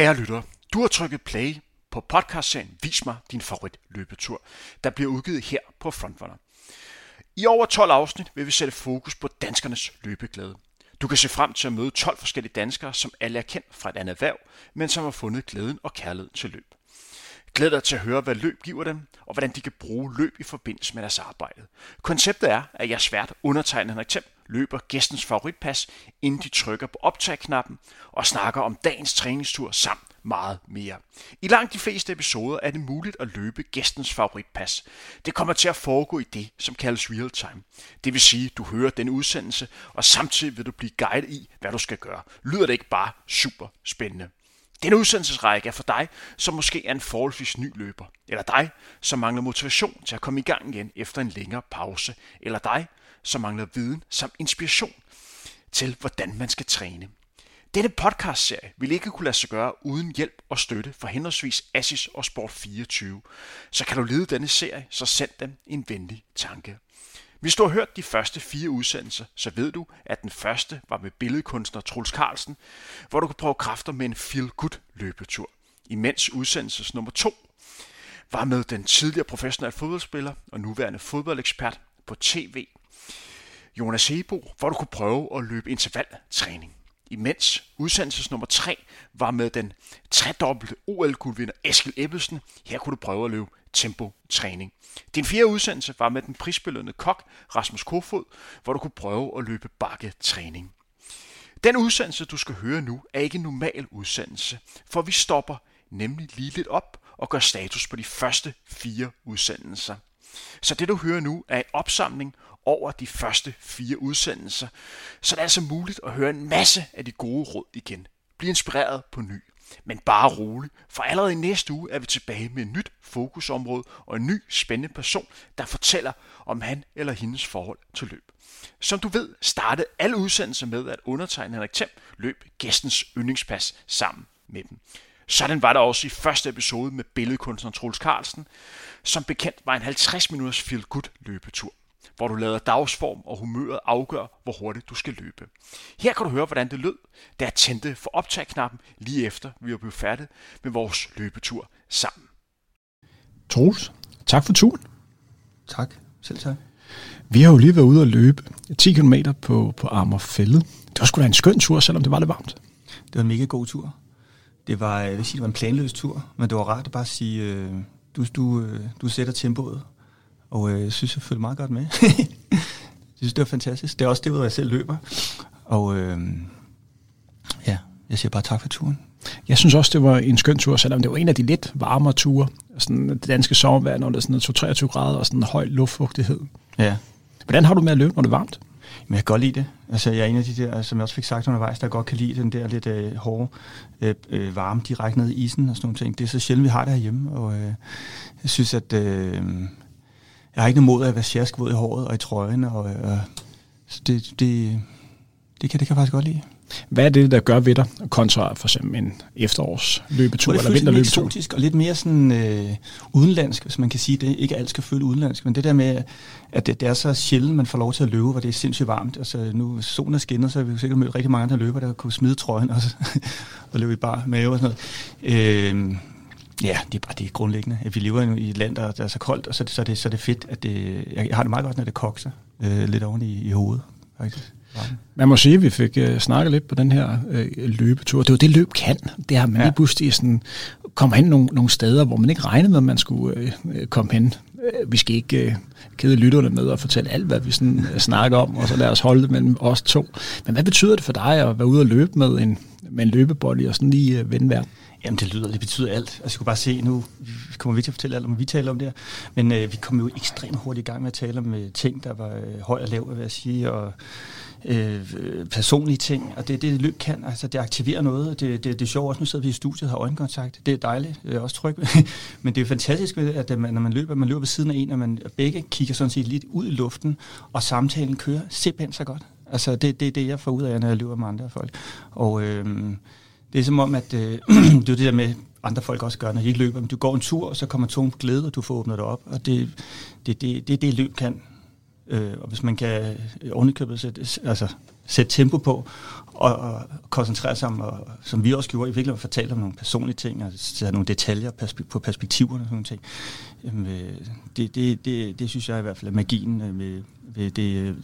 Kære lytter, du har trykket play på podcastserien Vis mig din favorit løbetur, der bliver udgivet her på Frontrunner. I over 12 afsnit vil vi sætte fokus på danskernes løbeglæde. Du kan se frem til at møde 12 forskellige danskere, som alle er kendt fra et andet erhverv, men som har fundet glæden og kærligheden til løb. Glæd dig til at høre, hvad løb giver dem, og hvordan de kan bruge løb i forbindelse med deres arbejde. Konceptet er, at jeg svært undertegnet Henrik Thiem løber gæstens favoritpas, inden de trykker på optag-knappen og snakker om dagens træningstur samt meget mere. I langt de fleste episoder er det muligt at løbe gæstens favoritpas. Det kommer til at foregå i det, som kaldes real time. Det vil sige, at du hører den udsendelse, og samtidig vil du blive guidet i, hvad du skal gøre. Lyder det ikke bare super spændende? Denne udsendelsesrække er for dig, som måske er en forholdsvis ny løber, eller dig, som mangler motivation til at komme i gang igen efter en længere pause, eller dig, som mangler viden samt inspiration til, hvordan man skal træne. Denne podcastserie vil ikke kunne lade sig gøre uden hjælp og støtte fra henholdsvis Assis og Sport24. Så kan du lide denne serie, så send dem en venlig tanke. Hvis du har hørt de første fire udsendelser, så ved du, at den første var med billedkunstner Truls Carlsen, hvor du kan prøve kræfter med en feel-good løbetur. Imens udsendelses nummer to var med den tidligere professionelle fodboldspiller og nuværende fodboldekspert på tv, Jonas Hebo, hvor du kunne prøve at løbe intervaltræning. Imens udsendelses nummer 3 var med den tredobbelte OL-guldvinder Eskil Ebbelsen. Her kunne du prøve at løbe tempo-træning. Din fjerde udsendelse var med den prisbelønnede kok Rasmus Kofod, hvor du kunne prøve at løbe bakketræning. Den udsendelse, du skal høre nu, er ikke en normal udsendelse, for vi stopper nemlig lige lidt op og gør status på de første fire udsendelser. Så det du hører nu er en opsamling over de første fire udsendelser, så det er altså muligt at høre en masse af de gode råd igen. Bliv inspireret på ny. Men bare rolig, for allerede i næste uge er vi tilbage med et nyt fokusområde og en ny spændende person, der fortæller om han eller hendes forhold til løb. Som du ved, startede alle udsendelser med, at undertegne Henrik Thiem løb gæstens yndlingspas sammen med dem. Sådan var der også i første episode med billedkunstneren Troels Carlsen, som bekendt var en 50 minutters feel good løbetur hvor du lader dagsform og humøret afgøre, hvor hurtigt du skal løbe. Her kan du høre, hvordan det lød, da jeg tændte for optag-knappen lige efter vi var blevet færdige med vores løbetur sammen. Troels, tak for turen. Tak, selv tak. Vi har jo lige været ude og løbe 10 km på, på Amagerfælde. Det var sgu da en skøn tur, selvom det var lidt varmt. Det var en mega god tur. Det var, jeg vil sige, det var en planløs tur, men det var rart at bare sige, øh, du, du, øh, du sætter tempoet, og øh, jeg synes, jeg følte meget godt med. jeg synes, det var fantastisk. Det er også det, hvor jeg selv løber. Og øh, ja, jeg siger bare tak for turen. Jeg synes også, det var en skøn tur, selvom det var en af de lidt varmere ture. Sådan det danske sommervejr, når det er sådan 23 grader og sådan en høj luftfugtighed. Ja. Hvordan har du med at løbe, når det er varmt? Men jeg kan godt lide det. Altså, jeg er en af de der, som jeg også fik sagt undervejs, der godt kan lide den der lidt øh, hårde øh, øh, varme direkte ned i isen og sådan nogle ting. Det er så sjældent, vi har det herhjemme, og øh, jeg synes, at øh, jeg har ikke noget mod at være sjaskvåd i håret og i trøjen, og øh, det, det, det, kan, det kan jeg faktisk godt lide. Hvad er det, der gør ved dig, kontra for eksempel en efterårsløbetur eller vinterløbetur? Det er og lidt mere sådan øh, udenlandsk, hvis man kan sige det. Ikke alt skal føle udenlandsk, men det der med, at det, det er så sjældent, man får lov til at løbe, hvor det er sindssygt varmt. Altså nu solen er skinnet, så har vi sikkert mødt rigtig mange andre løber, der kunne smide trøjen også, og løbe i bar mave og sådan noget. Øh, Ja, det er bare det grundlæggende. At vi lever i et land, der, er så koldt, og så, så, er det, så er det fedt, at det, jeg har det meget godt, når det kokser øh, lidt oven i, i hovedet, faktisk. Man må sige, at vi fik uh, snakket lidt på den her uh, løbetur. Det var det, løb kan. Det har man ja. lige pludselig sådan, kommer hen nogle, nogle steder, hvor man ikke regnede med, at man skulle uh, komme hen. Uh, vi skal ikke uh, kede lytterne med at fortælle alt, hvad vi sådan, uh, snakker om, og så lad os holde det mellem os to. Men hvad betyder det for dig at være ude og løbe med en, med en løbebold og sådan lige uh, vende verden? Jamen det lyder, det betyder alt. Altså jeg kunne bare se, nu kommer vi til at fortælle alt om, vi taler om det her. Men øh, vi kom jo ekstremt hurtigt i gang med at tale om øh, ting, der var øh, høj og lav, vil jeg sige, og øh, personlige ting. Og det det, løb kan. Altså det aktiverer noget. Det, det, det er sjovt også, nu sidder vi i studiet og har øjenkontakt. Det er dejligt. Det er også tryg. Men det er fantastisk, at man, når man løber, man løber ved siden af en, og man begge kigger sådan set lidt ud i luften, og samtalen kører simpelthen så godt. Altså det, det er det, jeg får ud af, når jeg løber med andre folk. Og øh, det er som om, at øh, det er det der med, andre folk også gør, når de ikke løber. Men du går en tur, og så kommer tom glæde, og du får åbnet det op. Og det er det, det, det, det, løb kan. Øh, og hvis man kan ovenikøbet sætte, altså, sætte tempo på, og, og koncentrere sig om, og, som vi også gjorde, i virkeligheden fortælle om nogle personlige ting, og sætte nogle detaljer perspe- på perspektiverne og sådan nogle ting. Øh, det, det, det, det synes jeg i hvert fald er magien øh, ved, ved det øh,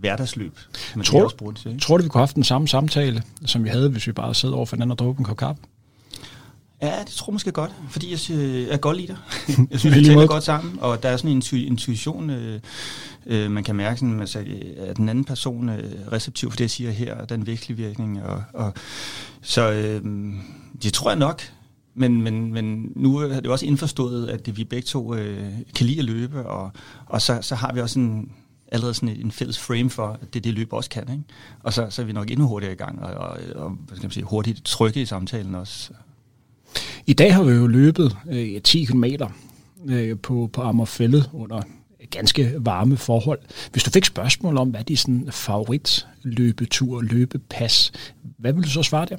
hverdagsløb. Man tror, også bruge det til, tror du, vi kunne have haft den samme samtale, som vi havde, hvis vi bare sad over for hinanden og drog en kop kaffe? Ja, det tror jeg måske godt, fordi jeg, jeg kan godt lide dig. jeg synes, vi taler godt sammen, og der er sådan en intuition, øh, øh, man kan mærke, sådan, altså, at den anden person er receptiv for det, jeg siger her, og den virkelig virkning. Og, og, så øh, det tror jeg nok, men, men, men nu er det også indforstået, at vi begge to øh, kan lide at løbe, og, og så, så har vi også en, allerede sådan en fælles frame for, at det det løb også kan. Ikke? Og så, så er vi nok endnu hurtigere i gang, og, og, og hvad skal man sige, hurtigt trygge i samtalen også. I dag har vi jo løbet øh, 10 km øh, på, på Ammerfællet under ganske varme forhold. Hvis du fik spørgsmål om, hvad er din sådan favorit løbetur, løbepas, hvad vil du så svare der?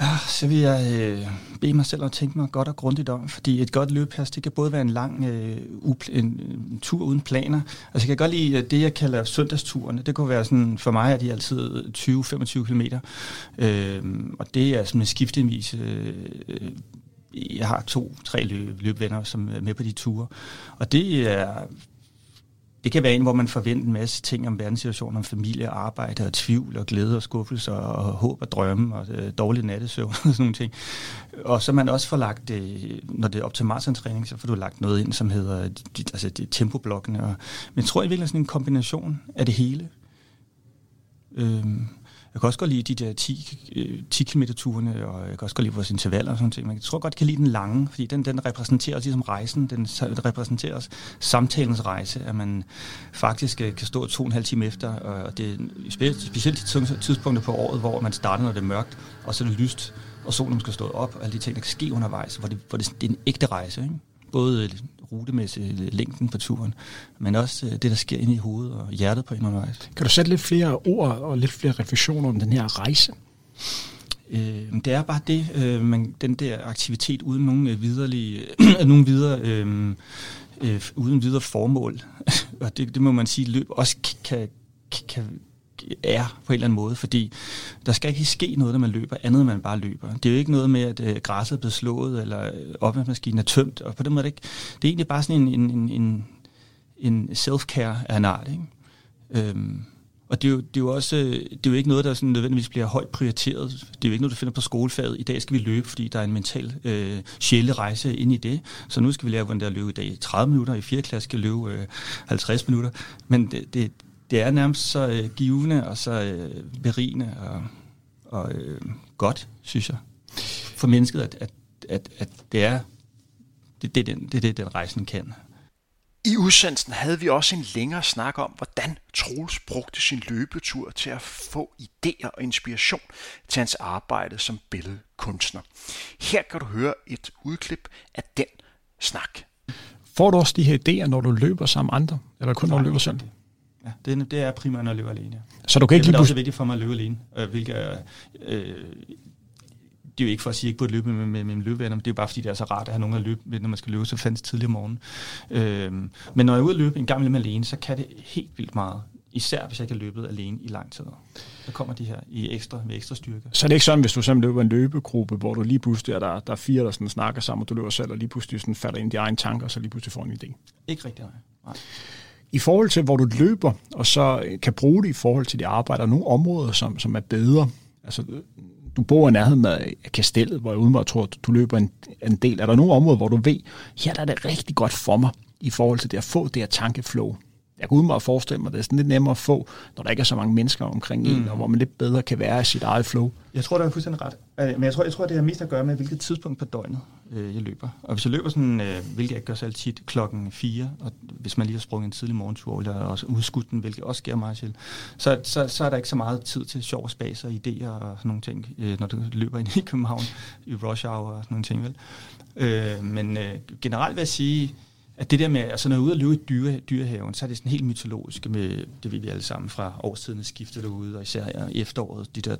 Ja, så vil jeg øh, bede mig selv at tænke mig godt og grundigt om, fordi et godt løbepas, det kan både være en lang øh, upl- en, en tur uden planer. Altså jeg kan godt lide øh, det, jeg kalder søndagsturene. Det kunne være sådan, for mig er de altid 20-25 km. Øh, og det er sådan en skiftevis øh, øh, jeg har to-tre løb, løbvenner, som er med på de ture. Og det er det kan være en, hvor man forventer en masse ting om verdenssituationen, om familie, arbejde og tvivl og glæde og skuffelse og håb og drømme og øh, dårlig nattesøvn og sådan nogle ting. Og så man også får lagt, øh, når det er op til maratontræning, så får du lagt noget ind, som hedder øh, de, altså de tempoblokkene. Og, men jeg tror i virkeligheden sådan en kombination af det hele. Øhm, jeg kan også godt lide de der 10, 10 km turene, og jeg kan også godt lide vores intervaller og sådan noget. Men jeg tror godt, jeg kan lide den lange, fordi den, den repræsenterer også ligesom rejsen, den repræsenterer os samtalens rejse, at man faktisk øh, kan stå to og en halv time efter, og det er specielt de tidspunkter på året, hvor man starter, når det er mørkt, og så er det lyst, og solen skal stå op, og alle de ting, der kan ske undervejs, hvor det, hvor det, det er en ægte rejse. Ikke? Både øh, rutemæssigt længden på turen, men også øh, det, der sker inde i hovedet og hjertet på en undervejs. Kan du sætte lidt flere ord og lidt flere refleksioner om den her rejse? Øh, det er bare det, øh, man, den der aktivitet uden nogen øh, viderelige, nogen videre, øh, øh, uden videre formål, og det, det må man sige, løb også kan, kan, er på en eller anden måde, fordi der skal ikke ske noget, når man løber, andet end man bare løber. Det er jo ikke noget med, at øh, græsset er blevet slået, eller øh, opvaskemaskinen er tømt, og på den måde er det ikke. Det er egentlig bare sådan en, en, en, en self-care af en art, ikke? Øhm, og det er, jo, det er jo også øh, det er jo ikke noget, der sådan nødvendigvis bliver højt prioriteret. Det er jo ikke noget, du finder på skolefaget. I dag skal vi løbe, fordi der er en mental øh, sjælerejse ind i det. Så nu skal vi lære, hvordan det er at løbe i dag. 30 minutter, i 4. klasse skal løbe øh, 50 minutter. Men det, det, det er nærmest så øh, givende og så øh, berigende og, og øh, godt, synes jeg, for mennesket, at, at, at, at det er det, det, det, det, det, den rejsen kan. I udsendelsen havde vi også en længere snak om, hvordan Troels brugte sin løbetur til at få idéer og inspiration til hans arbejde som billedkunstner. Her kan du høre et udklip af den snak. Får du også de her idéer, når du løber sammen med andre, eller kun når du løber selv? Ja, det, det er primært, når jeg løber alene. Så du kan ikke det er også vigtigt for mig at løbe alene, øh, hvilket øh, det er jo ikke for at sige, at jeg ikke burde løbe med, med, med mine løbevenner, men det er jo bare fordi, det er så rart at have nogen at løbe med, når man skal løbe så fandt tidlig om morgenen. Øh, men når jeg er ude at løbe en gang med alene, så kan det helt vildt meget. Især hvis jeg ikke har løbet alene i lang tid. Så kommer de her i ekstra, med ekstra styrke. Så er det ikke sådan, hvis du simpelthen løber en løbegruppe, hvor du lige pludselig er der, der er fire, der sådan snakker sammen, og du løber selv, og lige pludselig sådan falder ind i egne tanker, og så lige pludselig får en idé? Ikke rigtigt, nej. nej. I forhold til, hvor du løber, og så kan bruge det i forhold til de arbejder, og nogle områder, som, som er bedre. Altså, du bor i nærheden af kastellet, hvor jeg umiddelbart tror, at du løber en, en del. Er der nogle områder, hvor du ved, her der er det rigtig godt for mig, i forhold til det at få det her tankeflow? Jeg kan udmærket forestille mig, at det er sådan lidt nemmere at få, når der ikke er så mange mennesker omkring mm. en, og hvor man lidt bedre kan være i sit eget flow. Jeg tror, det er fuldstændig ret. Øh, men jeg tror, jeg tror, det har mest at gøre med, hvilket tidspunkt på døgnet øh, jeg løber. Og hvis jeg løber sådan, øh, hvilket jeg gør selv tit, klokken 4, og hvis man lige har sprunget en tidlig morgentur, eller også udskudt den, hvilket også sker meget til, så, så, så er der ikke så meget tid til sjov spas og idéer og sådan nogle ting, øh, når du løber ind i København i rush hour og sådan nogle ting. Vel? Øh, men øh, generelt vil jeg sige, at det der med, altså når jeg er ude og løbe i dyre, dyrehaven, så er det sådan helt mytologisk med, det ved vi alle sammen fra årstiden skifter derude, og især i efteråret, de der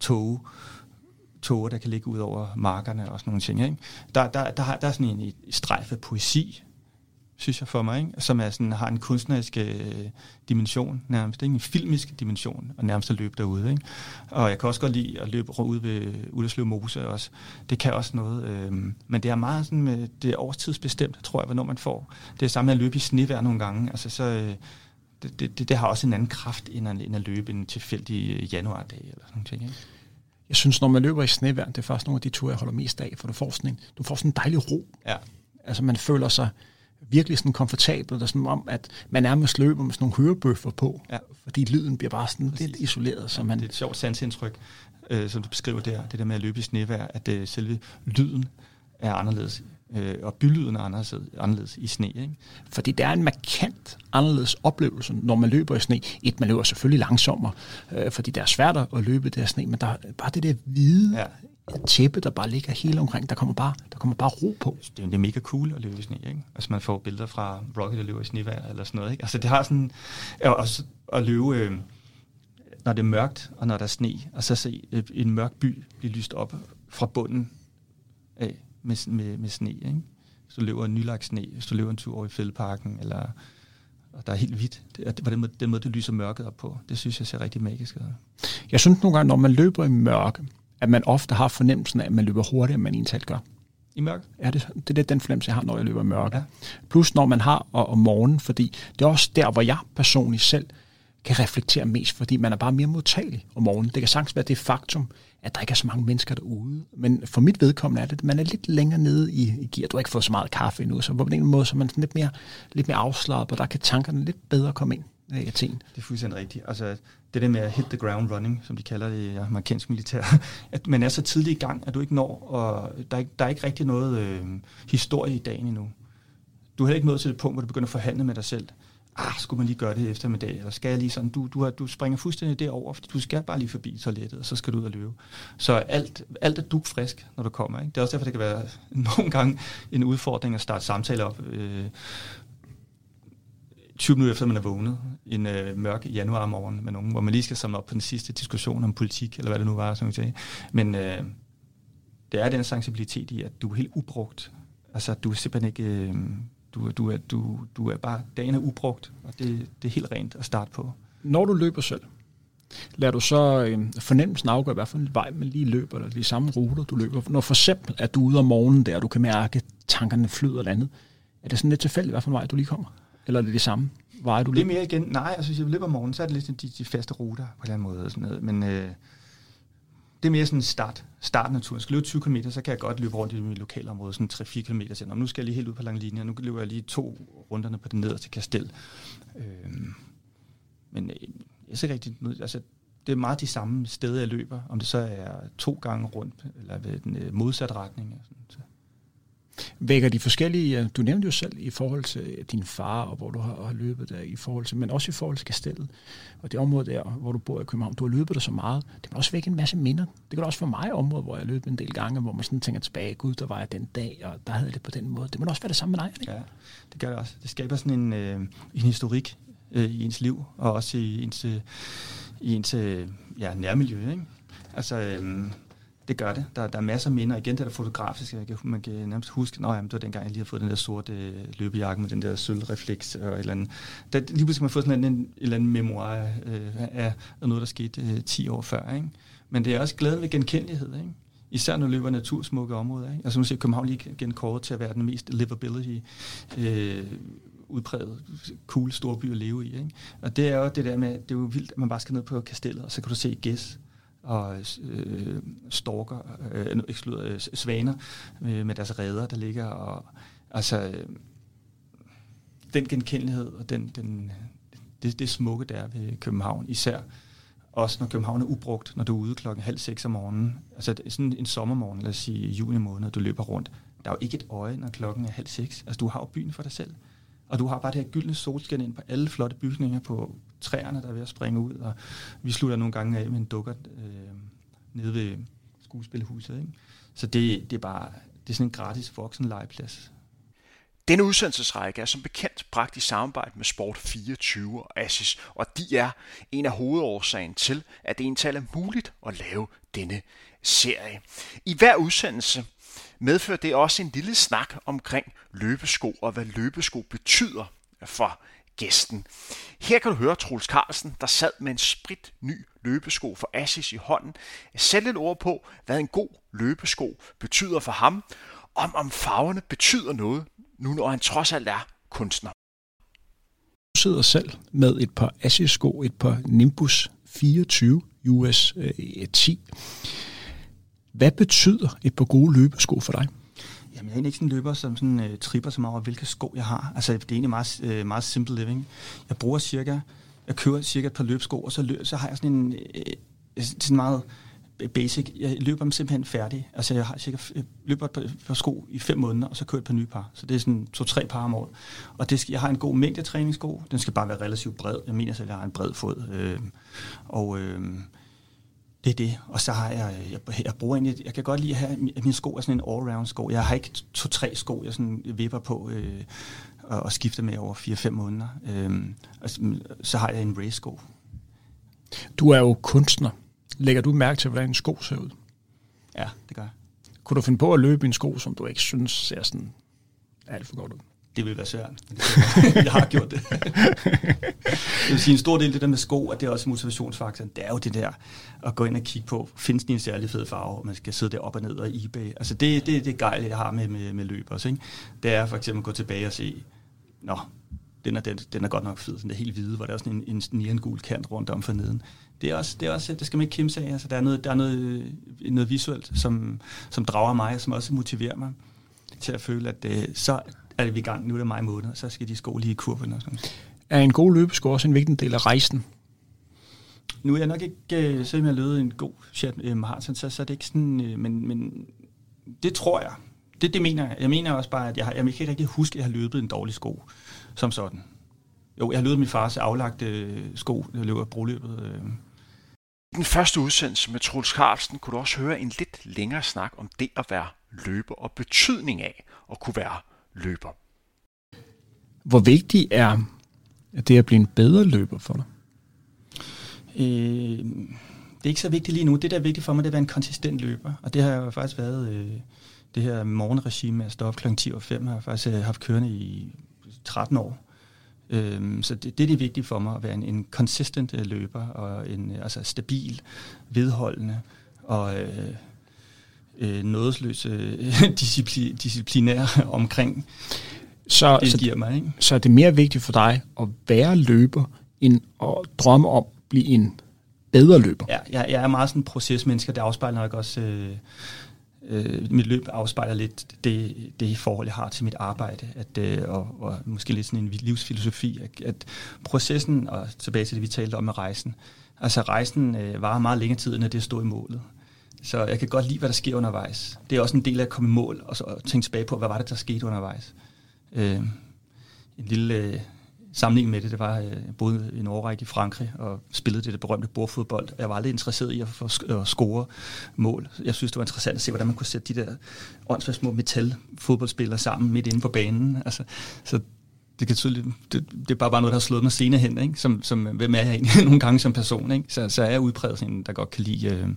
tog, tog, der kan ligge ud over markerne og sådan nogle ting. Ikke? Der, der, der, der, der er sådan en strejf af poesi, synes jeg for mig, ikke? som er sådan, har en kunstnerisk øh, dimension nærmest, ikke? en filmisk dimension, og nærmest at løbe derude. Ikke? Og jeg kan også godt lide at løbe ud ved Ullerslev Mose også. Det kan også noget, øh, men det er meget sådan, med, det er årstidsbestemt, tror jeg, hvornår man får. Det er samme med at løbe i snevejr nogle gange. Altså, så, øh, det, det, det, har også en anden kraft, end at, end at løbe en tilfældig januardag eller sådan noget. Ikke? Jeg synes, når man løber i snevejr, det er faktisk nogle af de ture, jeg holder mest af, for du får sådan en, du får sådan en dejlig ro. Ja. Altså man føler sig virkelig sådan komfortabel, og sådan om, at man nærmest løber med sådan nogle hørebøffer på, ja. fordi lyden bliver bare sådan lidt isoleret. Så man... Det er et sjovt sansindtryk, øh, som du beskriver der, det der med at løbe i snevejr, at øh, selve lyden er anderledes øh, og bylyden er anderledes, anderledes i sne. Ikke? Fordi det er en markant anderledes oplevelse, når man løber i sne. Et, man løber selvfølgelig langsommere, øh, fordi det er svært at løbe det der sne, men der er bare det der hvide ja. Tæppe, der bare ligger hele omkring. Der kommer bare, der kommer bare ro på. Det er, det er mega cool at løbe i sne. Ikke? Altså man får billeder fra Rocket, der løber i snevejr eller sådan noget. Ikke? Altså det har sådan... Også at løbe... Øh, når det er mørkt, og når der er sne, og så se en mørk by blive lyst op fra bunden af med, med, med sne. Ikke? Hvis du løber en nylagt sne, hvis du løber en tur over i fældeparken, eller og der er helt hvidt. Det er på den måde, den måde, det lyser mørket op på. Det synes jeg ser rigtig magisk ud. Jeg synes nogle gange, når man løber i mørke, at man ofte har fornemmelsen af, at man løber hurtigere, end man egentlig gør. I mørke? Ja, det, det er den fornemmelse, jeg har, når jeg løber i mørke. Ja. Plus når man har om morgenen, fordi det er også der, hvor jeg personligt selv kan reflektere mest, fordi man er bare mere modtagelig om morgenen. Det kan sagtens være det faktum, at der ikke er så mange mennesker derude. Men for mit vedkommende er det, at man er lidt længere nede i, i gear. Du har ikke fået så meget kaffe endnu, så på den måde så er man sådan lidt mere, lidt mere afslappet, og der kan tankerne lidt bedre komme ind af Athen. Det er fuldstændig rigtigt. Altså, det der med at hit the ground running, som de kalder det i amerikansk militær, at man er så tidlig i gang, at du ikke når, og der er ikke, der er ikke rigtig noget øh, historie i dagen endnu. Du er heller ikke nået til det punkt, hvor du begynder at forhandle med dig selv ah, skulle man lige gøre det eftermiddag, eller skal jeg lige sådan, du, du, har, du springer fuldstændig derover, fordi du skal bare lige forbi toilettet, og så skal du ud og løbe. Så alt, alt er dugfrisk, når du kommer. Ikke? Det er også derfor, det kan være nogle gange en udfordring at starte samtaler op. Øh, 20 minutter efter man er vågnet en øh, mørk januar morgen med nogen, hvor man lige skal samle op på den sidste diskussion om politik, eller hvad det nu var, som vi sagde. Men øh, det er den sensibilitet i, at du er helt ubrugt. Altså, du er simpelthen ikke... Øh, du, du, er, du, du er bare, dagen er ubrugt, og det, det er helt rent at starte på. Når du løber selv, lader du så øh, fornemmelsen afgøre, hvad for en vej man lige løber, eller de samme ruter, du løber. Når for eksempel er du ude om morgenen der, og du kan mærke, at tankerne flyder eller andet, er det sådan lidt tilfældigt, hvad for en vej du lige kommer? Eller er det det samme vej, du? Det er mere igen, nej, altså hvis jeg løber om morgenen, så er det lidt de, de faste ruter på en eller anden måde. Sådan noget. Men øh, det er mere sådan en start, starten af turen. Skal løbe 20 km, så kan jeg godt løbe rundt i mit lokalområde, sådan 3-4 km. Så nu skal jeg lige helt ud på lang linje, nu løber jeg lige to runderne på den nederste kastel. Øhm, men øh, jeg ser rigtig, altså, det er meget de samme steder, jeg løber, om det så er to gange rundt, eller ved den øh, modsatte retning. Sådan, så. Vækker de forskellige, du nævnte jo selv i forhold til øh, din far, og hvor du har, har løbet der, i forhold til, men også i forhold til Kastellet, og det område der, hvor du bor i København, du har løbet der så meget, det kan også vække en masse minder. Det kan også for mig område, hvor jeg løb en del gange, hvor man sådan tænker tilbage, gud, der var jeg den dag, og der havde jeg det på den måde. Det må også være det samme med dig, ikke? Ja, det gør det også. Det skaber sådan en, øh, en historik øh, i ens liv, og også i ens, øh, i ens øh, ja, nærmiljø, ikke? Altså, øh, det gør det. Der, der er masser af minder. Igen, det er der fotografiske. Man kan nærmest huske, at det var dengang, jeg lige har fået den der sorte øh, løbejakke med den der sølvrefleks og et eller andet. Der, lige pludselig kan man få sådan en, en eller anden memoir øh, af, af noget, der skete øh, 10 år før. Ikke? Men det er også glæden ved genkendelighed. Ikke? Især når løber natursmukke områder. Ikke? Altså nu ser København lige igen kåret til at være den mest livability øh, udpræget, cool storby at leve i. Ikke? Og det er jo det der med, det er jo vildt, at man bare skal ned på kastellet, og så kan du se gæs og øh, storker, øh, eksluder, øh, svaner øh, med deres redder, der ligger. Og, altså, øh, den genkendelighed og den, den, det, det smukke, der er ved København, især også når København er ubrugt, når du er ude klokken halv seks om morgenen. Altså sådan en sommermorgen, lad os sige juni måned, du løber rundt. Der er jo ikke et øje, når klokken er halv seks. Altså du har jo byen for dig selv. Og du har bare det her gyldne solskin ind på alle flotte bygninger, på træerne, der er ved at springe ud. Og vi slutter nogle gange af med en dukker øh, nede ved skuespilhuset. Ikke? Så det, det er bare det er sådan en gratis voksen legeplads. Denne udsendelsesrække er som bekendt bragt i samarbejde med Sport24 og Assis, og de er en af hovedårsagen til, at det egentlig er muligt at lave denne serie. I hver udsendelse medfører det også en lille snak omkring løbesko og hvad løbesko betyder for gæsten. Her kan du høre Troels Carlsen, der sad med en sprit ny løbesko for Asics i hånden, sætte et ord på, hvad en god løbesko betyder for ham, om om farverne betyder noget, nu når han trods alt er kunstner. Du sidder selv med et par Asics-sko, et par Nimbus 24 US 10. Hvad betyder et par gode løbesko for dig? Jamen, jeg er egentlig ikke sådan en løber, som sådan, øh, tripper så meget over, hvilke sko jeg har. Altså, det er egentlig meget, øh, meget simple living. Jeg bruger cirka, jeg kører cirka et par løbsko, og så, løb, så har jeg sådan en, øh, sådan meget basic. Jeg løber dem simpelthen færdig. Altså, jeg har cirka jeg løber et par, par sko i fem måneder, og så kører jeg et par nye par. Så det er sådan to-tre par om året. Og det skal, jeg har en god mængde træningssko. Den skal bare være relativt bred. Jeg mener selv, at jeg har en bred fod. Øh, og... Øh, det er det. Og så har jeg, jeg, jeg bruger egentlig, jeg kan godt lide at have, at mine sko er sådan en all-round sko. Jeg har ikke to-tre sko, jeg sådan vipper på øh, og, og skifter med over 4-5 måneder. Øh, og så har jeg en race-sko. Du er jo kunstner. Lægger du mærke til, hvordan en sko ser ud? Ja, det gør jeg. Kunne du finde på at løbe en sko, som du ikke synes ser sådan alt for godt ud? Det vil være svært. Det jeg har gjort det. jeg vil sige, en stor del af det der med sko, at det er også motivationsfaktoren, det er jo det der at gå ind og kigge på, findes de en særlig fed farve, og man skal sidde der op og ned og eBay. Altså det, det, det gejl, jeg har med, med, med løb også. Ikke? Det er for eksempel at gå tilbage og se, nå, den er, den, den er godt nok fed, den er helt hvide, hvor der er sådan en, en neongul kant rundt om for neden. Det er også, det, er også, det skal man ikke kimse af. Altså, der er noget, der er noget, noget visuelt, som, som drager mig, og som også motiverer mig til at føle, at det, så er vi i gang. Nu er det maj måned, så skal de sko lige i kurven. Og sådan. Er en god løbesko også en vigtig del af rejsen? Nu er jeg nok ikke, uh, selvom jeg løbet en god chat med Martin, så, så er det ikke sådan, uh, men, men det tror jeg. Det, det mener jeg. Jeg mener også bare, at jeg, har, jeg kan ikke rigtig huske, at jeg har løbet en dårlig sko, som sådan. Jo, jeg har løbet min fars aflagte uh, sko, jeg løber broløbet. I den første udsendelse med Troels Carlsen kunne du også høre en lidt længere snak om det at være løber og betydning af at kunne være løber. Hvor vigtig er det at blive en bedre løber for dig? Øh, det er ikke så vigtigt lige nu. Det, der er vigtigt for mig, det er at være en konsistent løber. Og det har jo faktisk været øh, det her morgenregime med at stå op kl. 10 og 5, har jeg faktisk øh, haft kørende i 13 år. Øh, så det, det er det vigtige for mig, at være en, en consistent øh, løber, og en øh, altså stabil, vedholdende og... Øh, øh, nådesløs øh, discipli, disciplinær omkring så, det, så, giver mig. Ikke? Så er det mere vigtigt for dig at være løber, end at drømme om at blive en bedre løber? Ja, jeg, jeg er meget sådan en procesmenneske, det afspejler nok også... Øh, øh, mit løb afspejler lidt det, det forhold, jeg har til mit arbejde, at, øh, og, og måske lidt sådan en livsfilosofi, at, at processen, og tilbage til det, vi talte om med rejsen, altså rejsen øh, varer meget længere tid, end det stod i målet. Så jeg kan godt lide, hvad der sker undervejs. Det er også en del af at komme i mål, og så tænke tilbage på, hvad var det, der skete undervejs. Øh, en lille øh, sammenligning med det, det var, at jeg boede en årrække i Frankrig og spillede det, det berømte bordfodbold. Jeg var aldrig interesseret i at, få, at øh, score mål. Jeg synes, det var interessant at se, hvordan man kunne sætte de der åndssvagt små metal fodboldspillere sammen midt inde på banen. Altså, så det, kan tydeligt, det, det er bare, bare noget, der har slået mig senere hen, ikke? Som, som, hvem er jeg egentlig nogle gange som person, ikke? Så, så er jeg udpræget sådan en, der godt kan lide øh,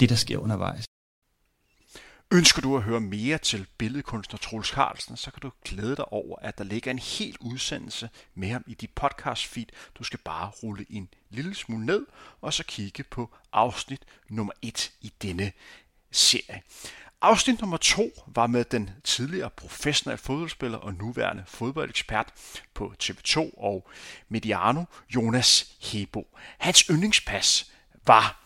det, der sker undervejs. Ønsker du at høre mere til billedkunstner Troels Carlsen, så kan du glæde dig over, at der ligger en hel udsendelse med ham i dit podcast feed. Du skal bare rulle en lille smule ned, og så kigge på afsnit nummer 1 i denne serie. Afsnit nummer to var med den tidligere professionelle fodboldspiller og nuværende fodboldekspert på TV2 og Mediano, Jonas Hebo. Hans yndlingspas var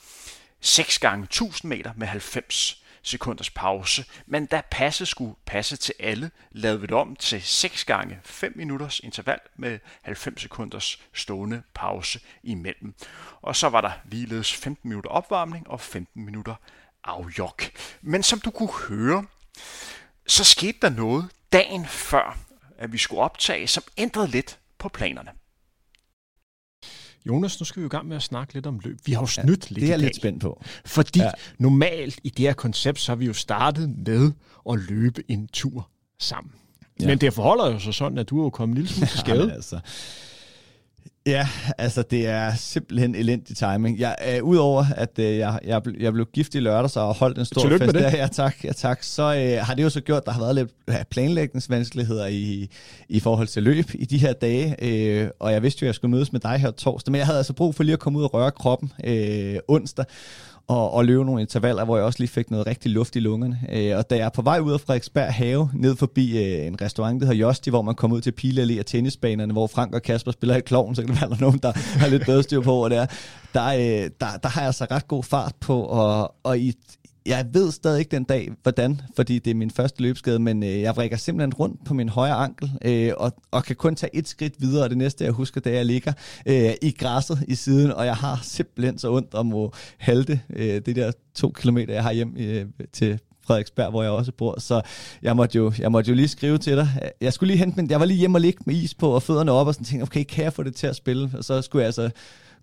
6 gange 1000 meter med 90 sekunders pause, men da passet skulle passe til alle, lavede vi det om til 6 gange 5 minutters interval med 90 sekunders stående pause imellem. Og så var der ligeledes 15 minutter opvarmning og 15 minutter afjok. Men som du kunne høre, så skete der noget dagen før, at vi skulle optage, som ændrede lidt på planerne. Jonas, nu skal vi jo i gang med at snakke lidt om løb. Vi har jo snydt ja, lidt Det er jeg lidt spændt på. Fordi ja. normalt i det her koncept, så har vi jo startet med at løbe en tur sammen. Ja. Men det forholder jo så sådan, at du er jo kommet en lille smule til skade. Ja, altså, Ja, altså det er simpelthen elendig timing. Jeg, øh, Udover at øh, jeg, jeg, jeg blev gift i lørdag så og holdt en stor Tillykke fest der, ja tak, ja, tak, så øh, har det jo så gjort, at der har været lidt planlægningsvanskeligheder i, i forhold til løb i de her dage. Øh, og jeg vidste jo, at jeg skulle mødes med dig her torsdag, men jeg havde altså brug for lige at komme ud og røre kroppen øh, onsdag og, og løbe nogle intervaller, hvor jeg også lige fik noget rigtig luft i lungerne. Øh, og da jeg er på vej ud af Frederiksberg Have, ned forbi øh, en restaurant, der hedder Josti, hvor man kommer ud til Pile Allé og tennisbanerne, hvor Frank og Kasper spiller i kloven, så kan det være, der er nogen, der har lidt bedre styr på, hvor det er. Der, øh, der, der har jeg altså ret god fart på, og, og i, jeg ved stadig ikke den dag, hvordan, fordi det er min første løbskade, men øh, jeg vrikker simpelthen rundt på min højre ankel, øh, og, og kan kun tage et skridt videre, og det næste, jeg husker, det er, at jeg ligger øh, i græsset i siden, og jeg har simpelthen så ondt om at halte øh, det der to kilometer, jeg har hjem øh, til Frederiksberg, hvor jeg også bor. Så jeg måtte, jo, jeg måtte jo lige skrive til dig. Jeg skulle lige hente men jeg var lige hjemme og ligge med is på og fødderne op og sådan tænkte, okay, kan jeg få det til at spille? Og så skulle jeg altså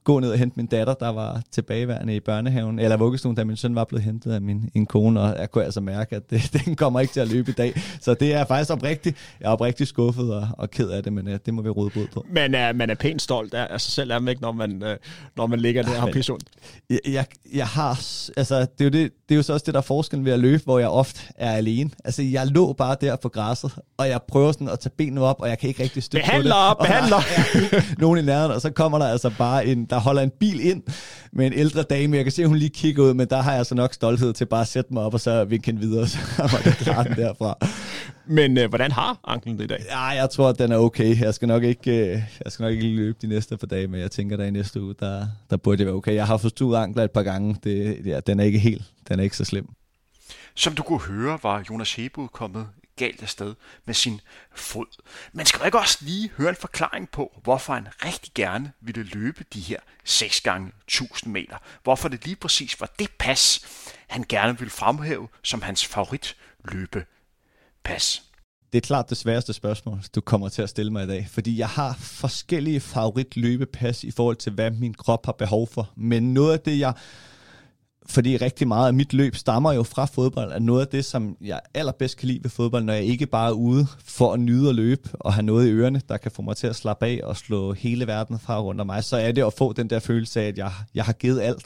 gå ned og hente min datter, der var tilbageværende i børnehaven, eller vuggestuen, da min søn var blevet hentet af min en kone, og jeg kunne altså mærke, at det, den kommer ikke til at løbe i dag. Så det er faktisk oprigtigt, jeg er oprigtigt skuffet og, og ked af det, men uh, det må vi råde bod på. Men uh, man er pænt stolt af, sig selv, er man ikke, når man, uh, når man ligger der og har pisse ondt. Jeg, jeg, jeg har, altså det er, jo det, det er jo så også det, der er forskellen ved at løbe, hvor jeg ofte er alene. Altså jeg lå bare der på græsset, og jeg prøver sådan at tage benene op, og jeg kan ikke rigtig støtte behandler, på det. Op, behandler, Nogen i nærheden, og så kommer der altså bare en, der holder en bil ind med en ældre dame. Jeg kan se, at hun lige kigger ud, men der har jeg så nok stolthed til bare at sætte mig op, og så vinke hende videre, så var det klart den derfra. Men uh, hvordan har anklen det i dag? Ja, jeg tror, at den er okay. Jeg skal nok ikke, øh, jeg skal nok ikke løbe de næste par dage, men jeg tænker, at i næste uge, der, der burde det være okay. Jeg har forstået ankler et par gange. Det, ja, den er ikke helt, den er ikke så slem. Som du kunne høre, var Jonas Hebud kommet galt afsted med sin fod. Man skal ikke også lige høre en forklaring på, hvorfor han rigtig gerne ville løbe de her 6 gange 1000 meter? Hvorfor det lige præcis var det pas, han gerne ville fremhæve som hans favorit løbepas? Det er klart det sværeste spørgsmål, du kommer til at stille mig i dag, fordi jeg har forskellige favorit løbepas i forhold til, hvad min krop har behov for. Men noget af det, jeg fordi rigtig meget af mit løb stammer jo fra fodbold, er noget af det, som jeg allerbedst kan lide ved fodbold, når jeg ikke bare er ude for at nyde at løbe og have noget i ørerne, der kan få mig til at slappe af og slå hele verden fra rundt om mig, så er det at få den der følelse af, at jeg, jeg har givet alt.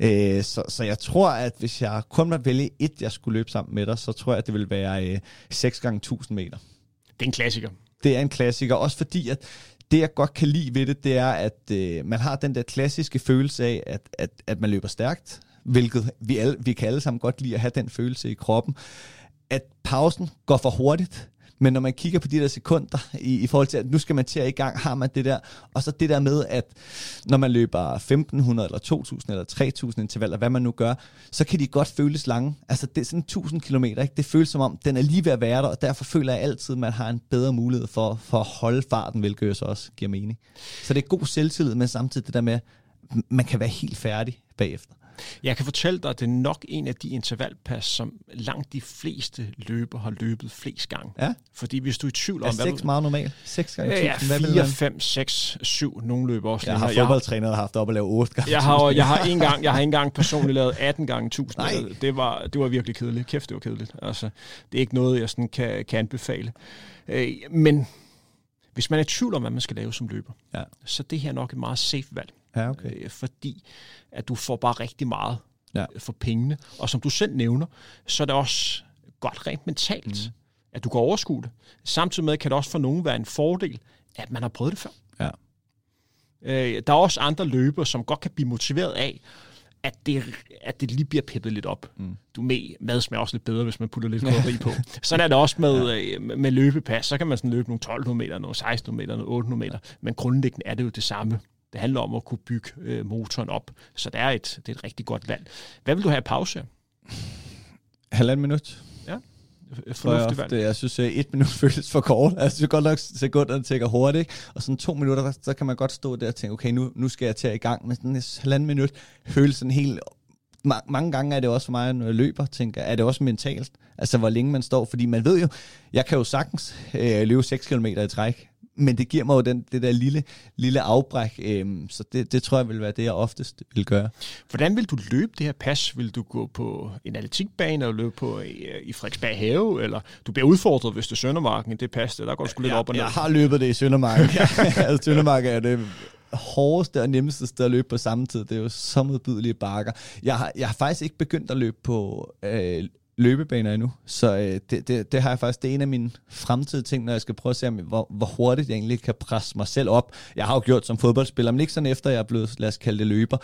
Øh, så, så jeg tror, at hvis jeg kun måtte vælge et, jeg skulle løbe sammen med dig, så tror jeg, at det vil være øh, 6 gange 1000 meter. Det er en klassiker. Det er en klassiker, også fordi, at det jeg godt kan lide ved det, det er, at øh, man har den der klassiske følelse af, at, at, at man løber stærkt, hvilket vi, alle, vi kan alle sammen godt lide at have den følelse i kroppen, at pausen går for hurtigt, men når man kigger på de der sekunder, i, i forhold til, at nu skal man til at i gang, har man det der, og så det der med, at når man løber 1500 eller 2000 eller 3000 intervaller, hvad man nu gør, så kan de godt føles lange. Altså det er sådan 1000 km, ikke? det føles som om, den er lige ved at være der, og derfor føler jeg altid, at man har en bedre mulighed for, for at holde farten, hvilket jo så også giver mening. Så det er god selvtillid, men samtidig det der med, man kan være helt færdig bagefter. Jeg kan fortælle dig, at det er nok en af de intervalpas, som langt de fleste løber har løbet flest gange. Ja. Fordi hvis du er i tvivl om... Er 6 meget normalt? 6 gange Ja, 4, 5, 6, 7. Nogle løber også Jeg har fodboldtræner, der har haft op at lave 8 gange jeg har, jeg har en gang, jeg har en gang personligt lavet 18 gange 1000. Nej. Det var, det var virkelig kedeligt. Kæft, det var kedeligt. Altså, det er ikke noget, jeg sådan kan, kan anbefale. Øh, men hvis man er i tvivl om, hvad man skal lave som løber, ja. så det her er nok et meget safe valg. Ja, okay. øh, fordi at du får bare rigtig meget ja. for pengene. Og som du selv nævner, så er det også godt rent mentalt, mm. at du kan overskue det. Samtidig med kan det også for nogen være en fordel, at man har prøvet det før. Ja. Øh, der er også andre løbere, som godt kan blive motiveret af, at det, at det lige bliver peppet lidt op. Mm. Du med, mad smager også lidt bedre, hvis man putter lidt krydderi på. Sådan er det også med, ja. med, med løbepas. Så kan man sådan løbe nogle 1200 meter, nogle 1600 meter, nogle 800 meter. Men grundlæggende er det jo det samme. Det handler om at kunne bygge øh, motoren op. Så det er, et, det er et rigtig godt valg. Hvad vil du have pause? Halvanden minut. Ja, fornuftigt valg. Jeg synes, at et minut føles for kort. Jeg synes godt nok, sekunderne tækker hurtigt. Og sådan to minutter, så kan man godt stå der og tænke, okay, nu, nu skal jeg til i gang. Men sådan en halvanden minut føles sådan helt mange gange er det også for mig, når jeg løber, tænker, er det også mentalt, altså hvor længe man står, fordi man ved jo, jeg kan jo sagtens øh, løbe 6 km i træk, men det giver mig jo den, det der lille, lille afbræk, øhm, så det, det tror jeg vil være det, jeg oftest vil gøre. Hvordan vil du løbe det her pas? Vil du gå på en atletikbane, eller løbe på i, i Frederiksberg Have, eller du bliver udfordret, hvis det er Søndermarken, det pas, der går du sgu lidt jeg, op og ned? Jeg har løbet det i Søndermarken. altså, Søndermarken er det hårdeste og nemmeste sted at løbe på samme tid. Det er jo så modbydelige bakker. Jeg har, jeg har faktisk ikke begyndt at løbe på øh, løbebaner endnu, så øh, det, det, det har jeg faktisk, det er en af mine fremtidige ting, når jeg skal prøve at se, om, hvor, hvor hurtigt jeg egentlig kan presse mig selv op. Jeg har jo gjort som fodboldspiller, men ikke sådan efter jeg er blevet, lad os kalde det løber.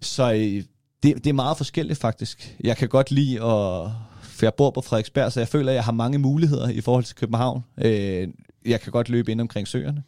Så øh, det, det er meget forskelligt faktisk. Jeg kan godt lide at for jeg bor på Frederiksberg, så jeg føler, at jeg har mange muligheder i forhold til København. Øh, jeg kan godt løbe ind omkring søerne.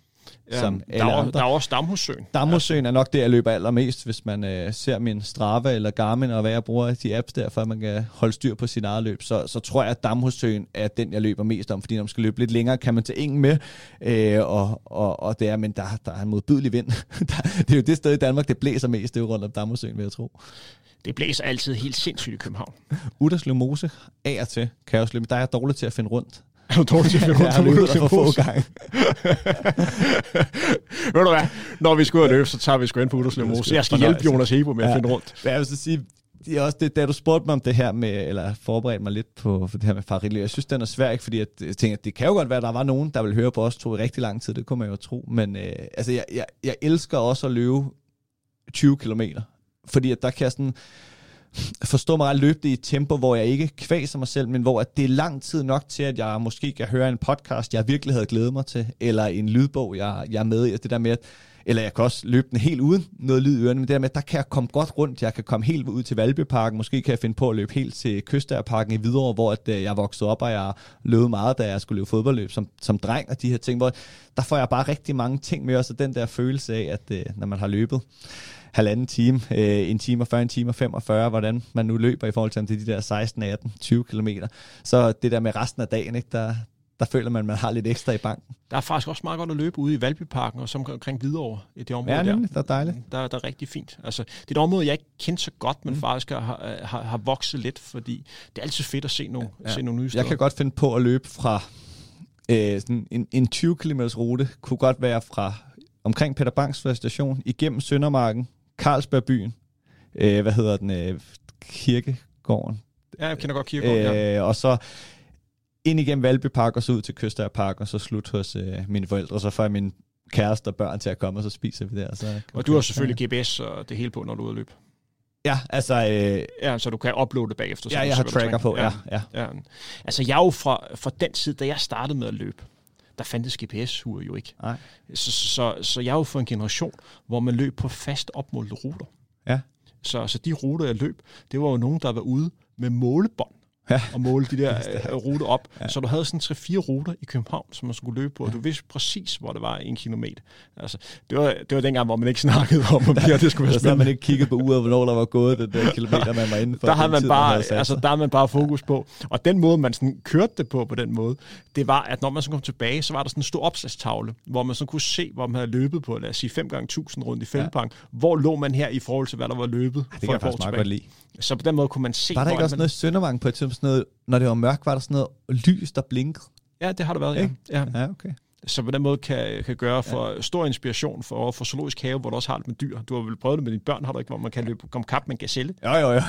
Ja, som der, er, andre. der er også Damhussøen. Damhussøen er nok det, jeg løber allermest, hvis man øh, ser min Strava eller Garmin, og hvad jeg bruger de apps der, for at man kan holde styr på sin eget løb. Så, så tror jeg, at Damhussøen er den, jeg løber mest om, fordi når man skal løbe lidt længere, kan man tage ingen med, øh, og, og, og det er, men der, der er en modbydelig vind. det er jo det sted i Danmark, det blæser mest, det er jo rundt om Damhussøen, vil jeg tro. Det blæser altid helt sindssygt i København. Uderslev Mose af og til kan jeg også løbe. Der er jeg dårlig til at finde rundt. Er du dårlig til at finde rundt? jeg løbet der for få gange. Ved du hvad? Når vi skal ud og løbe, så tager vi sgu ind på Uderslev Mose. Jeg skal hjælpe Jonas Hebo med ja. at finde rundt. Jeg vil så sige, det er også det, da du spurgte mig om det her med, eller forberedte mig lidt på for det her med Farilli, jeg synes, den er svær, ikke? fordi at, jeg tænker, at det kan jo godt være, at der var nogen, der vil høre på os to i rigtig lang tid, det kunne man jo tro, men øh, altså, jeg, jeg, jeg elsker også at løbe 20 kilometer, fordi at der kan jeg sådan, forstå mig ret, løbe det i et tempo, hvor jeg ikke kvaser mig selv, men hvor at det er lang tid nok til, at jeg måske kan høre en podcast, jeg virkelig havde glædet mig til, eller en lydbog, jeg, jeg er med i. Altså det der med, at, eller jeg kan også løbe den helt uden noget lyd i ørerne, men det der med, at der kan jeg komme godt rundt. Jeg kan komme helt ud til Valbyparken. Måske kan jeg finde på at løbe helt til Kystærparken i Hvidovre, hvor at, øh, jeg voksede op, og jeg løb meget, da jeg skulle løbe fodboldløb som, som dreng, og de her ting, hvor der får jeg bare rigtig mange ting med, og så den der følelse af, at øh, når man har løbet, halvanden time, øh, en time og 40, en time og 45, hvordan man nu løber i forhold til de der 16, 18, 20 kilometer. Så det der med resten af dagen, ikke, der, der føler man, at man har lidt ekstra i banken. Der er faktisk også meget godt at løbe ude i Valbyparken og som omkring Hvidovre i det område ja, nemlig, der. er dejligt. Der, der er rigtig fint. Altså, det er et område, jeg ikke kendte så godt, men mm. faktisk har, har, har vokset lidt, fordi det er altid fedt at se nogle, ja. se nogle nye steder. Jeg kan godt finde på at løbe fra øh, sådan en, en 20 km rute, kunne godt være fra omkring Peter Bangs station, igennem Søndermarken, Carlsbergbyen, øh, hvad hedder den, øh, kirkegården. Ja, jeg kender godt kirkegården, øh, ja. Og så ind igennem Valby Park, og så ud til Køster Park, og så slut hos øh, mine forældre, og så får jeg min kæreste og børn til at komme, og så spiser vi der. Så og du har selvfølgelig GPS og det hele på, når du er ude at løbe. Ja, altså... Øh, ja, så du kan uploade det bagefter. Ja, jeg har tracker på, ja, ja. ja. Altså, jeg er jo fra, fra den tid, da jeg startede med at løbe, der fandtes GPS-ure jo ikke. Nej. Så, så, så jeg er jo for en generation, hvor man løb på fast opmålte ruter. Ja. Så, så de ruter, jeg løb, det var jo nogen, der var ude med målebånd ja. og måle de der uh, ruter op. Ja. Så du havde sådan tre-fire ruter i København, som man skulle løbe på, og du vidste præcis, hvor det var en kilometer. Altså, det, var, det var dengang, hvor man ikke snakkede om, om ja, det skulle være spændende. man ikke kiggede på uret, hvornår der var gået den der kilometer, man var inde for. Der har man tid, bare, man altså, der har man bare fokus på. Og den måde, man sådan kørte det på, på den måde, det var, at når man så kom tilbage, så var der sådan en stor opslagstavle, hvor man så kunne se, hvor man havde løbet på, lad os sige, 5 gange 1000 rundt i Fældepark. Ja. Hvor lå man her i forhold til, hvad der var løbet? Ja, det kan jeg faktisk meget godt lide. Så på den måde kunne man se... Var der ikke også man... noget Søndervang på et tidspunkt, sådan noget, når det var mørkt, var der sådan noget lys, der blinkede? Ja, det har der været, ja. ja. Ja, okay. Så på den måde kan, kan gøre for ja. stor inspiration for, for zoologisk have, hvor du også har det med dyr. Du har vel prøvet det med dine børn, har du ikke, hvor man kan løbe komme kap med en gazelle? Jo, jo, jo.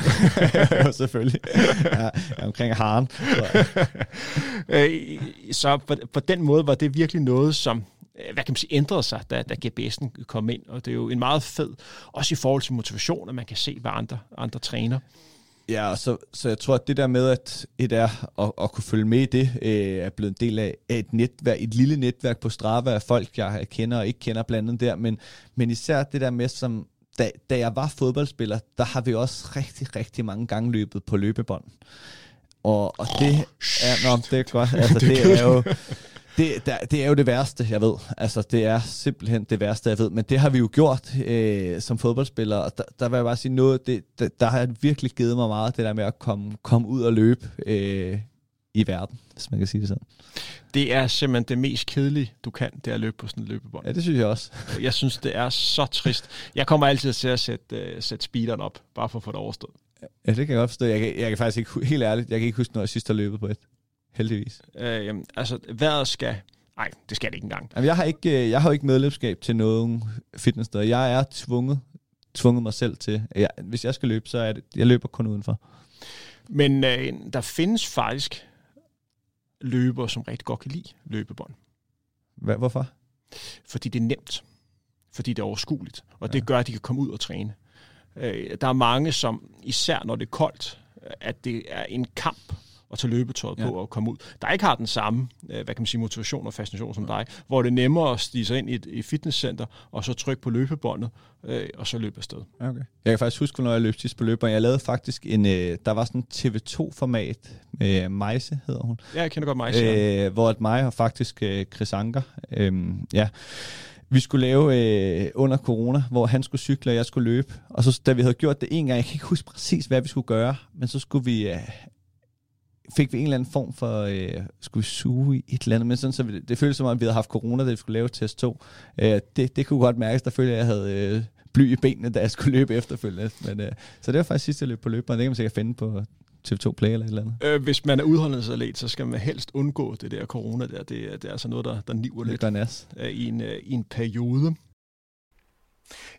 jo selvfølgelig. Ja, omkring haren. Så, øh, så på, på den måde var det virkelig noget, som Øh, hvad kan man sige, ændrede sig, da, da GPS'en kom ind, og det er jo en meget fed, også i forhold til motivation, at man kan se, hvad andre, andre træner. Ja, så, så jeg tror, at det der med, at et er at, at kunne følge med i det, øh, er blevet en del af, af et netværk, et lille netværk på Strava af folk, jeg kender og ikke kender blandt andet der, men, men især det der med, som da, da jeg var fodboldspiller, der har vi også rigtig, rigtig mange gange løbet på løbebånd. Og, og det er, nå, det er godt. Altså, det er jo, det, der, det er jo det værste, jeg ved. Altså, det er simpelthen det værste, jeg ved. Men det har vi jo gjort øh, som fodboldspillere. Og der, der vil jeg bare sige noget, det, der, der har virkelig givet mig meget, det der med at komme, komme ud og løbe øh, i verden, hvis man kan sige det sådan. Det er simpelthen det mest kedelige, du kan, det er at løbe på sådan en løbebånd. Ja, det synes jeg også. jeg synes, det er så trist. Jeg kommer altid til at sætte, uh, sætte speederen op, bare for at få det overstået. Ja, det kan jeg godt forstå. Jeg kan, jeg kan faktisk ikke, helt ærligt, jeg kan ikke huske, når jeg sidst har løbet på et. Heldigvis. Øh, jamen, altså, vejret skal... Nej, det skal det ikke engang. Jamen, jeg har ikke, øh, jeg har ikke medlemskab til nogen fitnesssteder. Jeg er tvunget, tvunget mig selv til. Jeg, hvis jeg skal løbe, så er det, jeg løber kun udenfor. Men øh, der findes faktisk løbere, som rigtig godt kan lide løbebånd. Hvad, hvorfor? Fordi det er nemt. fordi det er overskueligt, og det gør, at de kan komme ud og træne. Øh, der er mange, som især når det er koldt, at det er en kamp at tage løbetøjet ja. på og komme ud. Der ikke har den samme, øh, hvad kan man sige, motivation og fascination som ja. dig, hvor det er nemmere at stige sig ind i et, et fitnesscenter, og så trykke på løbebåndet, øh, og så løbe afsted. Okay. Jeg kan faktisk huske, når jeg løb sidst på løbebåndet, jeg lavede faktisk en, øh, der var sådan en TV2-format, med Meise hedder hun. Ja, jeg kender godt Meise. Øh, hvor at mig og faktisk øh, Chris Anker, øh, ja, vi skulle lave øh, under corona, hvor han skulle cykle, og jeg skulle løbe. Og så da vi havde gjort det en gang, jeg kan ikke huske præcis, hvad vi skulle gøre, men så skulle vi... Øh, fik vi en eller anden form for, øh, skulle vi suge i et eller andet, men sådan, så vi, det føltes som om, vi havde haft corona, da vi skulle lave test 2. Øh, det, det kunne godt mærkes, der følte jeg, at jeg havde øh, bly i benene, da jeg skulle løbe efterfølgende. Men, øh, så det var faktisk sidste løb på løberen. Det kan man sikkert finde på TV2 Play eller et eller andet. Øh, hvis man er udholdenhedsatlet, så skal man helst undgå det der corona der. Det, det er altså noget, der, der niver lidt nas. Øh, i, en, øh, i en periode.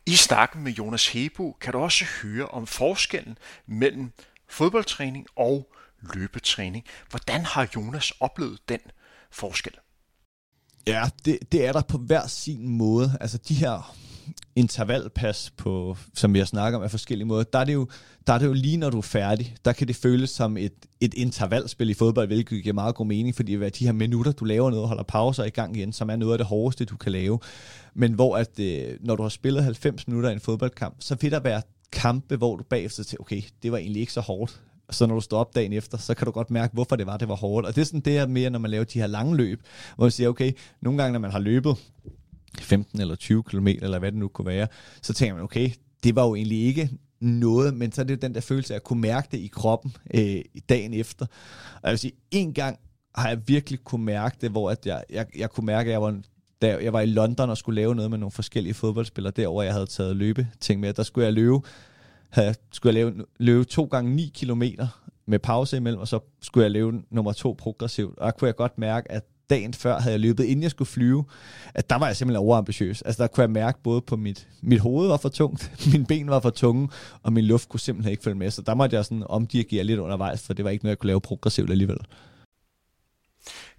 I snakken med Jonas Hebo kan du også høre om forskellen mellem fodboldtræning og løbetræning. Hvordan har Jonas oplevet den forskel? Ja, det, det er der på hver sin måde. Altså de her intervalpas, på, som vi har snakket om af forskellige måder, der er, det jo, der er det jo lige når du er færdig, der kan det føles som et, et intervalspil i fodbold, hvilket giver meget god mening, fordi det er de her minutter, du laver noget holder pauser i gang igen, som er noget af det hårdeste, du kan lave. Men hvor at, øh, når du har spillet 90 minutter i en fodboldkamp, så vil der være kampe, hvor du bagefter til, okay, det var egentlig ikke så hårdt, så når du står op dagen efter, så kan du godt mærke, hvorfor det var, det var hårdt. Og det er sådan det her mere, når man laver de her lange løb, hvor man siger, okay, nogle gange, når man har løbet 15 eller 20 km, eller hvad det nu kunne være, så tænker man, okay, det var jo egentlig ikke noget, men så er det den der følelse af at kunne mærke det i kroppen øh, dagen efter. Og jeg vil sige, en gang har jeg virkelig kunne mærke det, hvor at jeg, jeg, jeg kunne mærke, at jeg var da jeg var i London og skulle lave noget med nogle forskellige fodboldspillere, derover jeg havde taget løbe ting med, der skulle jeg løbe, havde, skulle jeg lave, løbe to gange 9 kilometer med pause imellem, og så skulle jeg løbe nummer to progressivt. Og der kunne jeg godt mærke, at dagen før havde jeg løbet, inden jeg skulle flyve, at der var jeg simpelthen overambitiøs. Altså der kunne jeg mærke både på mit, mit hoved var for tungt, min ben var for tunge, og min luft kunne simpelthen ikke følge med. Så der måtte jeg sådan omdirigere lidt undervejs, for det var ikke noget, jeg kunne lave progressivt alligevel.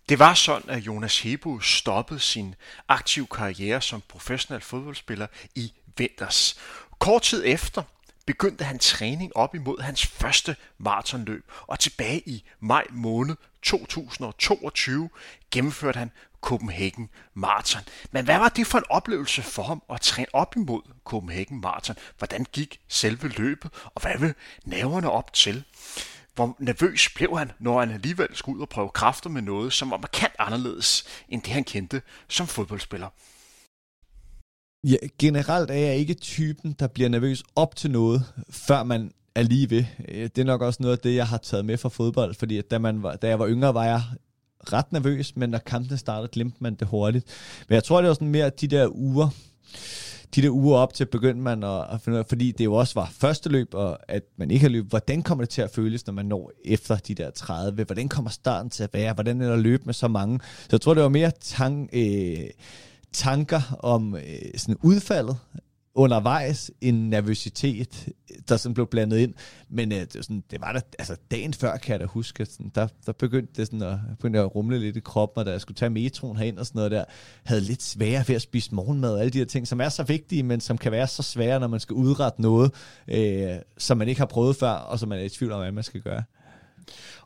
Det var sådan, at Jonas Hebo stoppede sin aktive karriere som professionel fodboldspiller i vinters. Kort tid efter begyndte han træning op imod hans første maratonløb, og tilbage i maj måned 2022 gennemførte han Copenhagen Marathon. Men hvad var det for en oplevelse for ham at træne op imod Copenhagen Marathon? Hvordan gik selve løbet, og hvad vil naverne op til? Hvor nervøs blev han, når han alligevel skulle ud og prøve kræfter med noget, som var markant anderledes end det, han kendte som fodboldspiller? Ja, generelt er jeg ikke typen, der bliver nervøs op til noget, før man er lige ved. Øh, det er nok også noget af det, jeg har taget med fra fodbold, fordi da, man var, da jeg var yngre, var jeg ret nervøs, men når kampene startede, glemte man det hurtigt. Men jeg tror, det var sådan mere de der uger, de der uger op til begyndte man at, at finde ud af, fordi det jo også var første løb, og at man ikke har løbet, hvordan kommer det til at føles, når man når efter de der 30? Hvordan kommer starten til at være? Hvordan er der løb med så mange? Så jeg tror, det var mere tang, øh, tanker om øh, sådan udfaldet undervejs, en nervøsitet, der sådan blev blandet ind. Men øh, det, var sådan, det var der, altså dagen før, kan jeg da huske, sådan, der, der begyndte det sådan at, begyndte at rumle lidt i kroppen, og da jeg skulle tage metroen herind og sådan noget der, havde lidt sværere ved at spise morgenmad og alle de her ting, som er så vigtige, men som kan være så svære, når man skal udrette noget, øh, som man ikke har prøvet før, og som man er i tvivl om, hvad man skal gøre.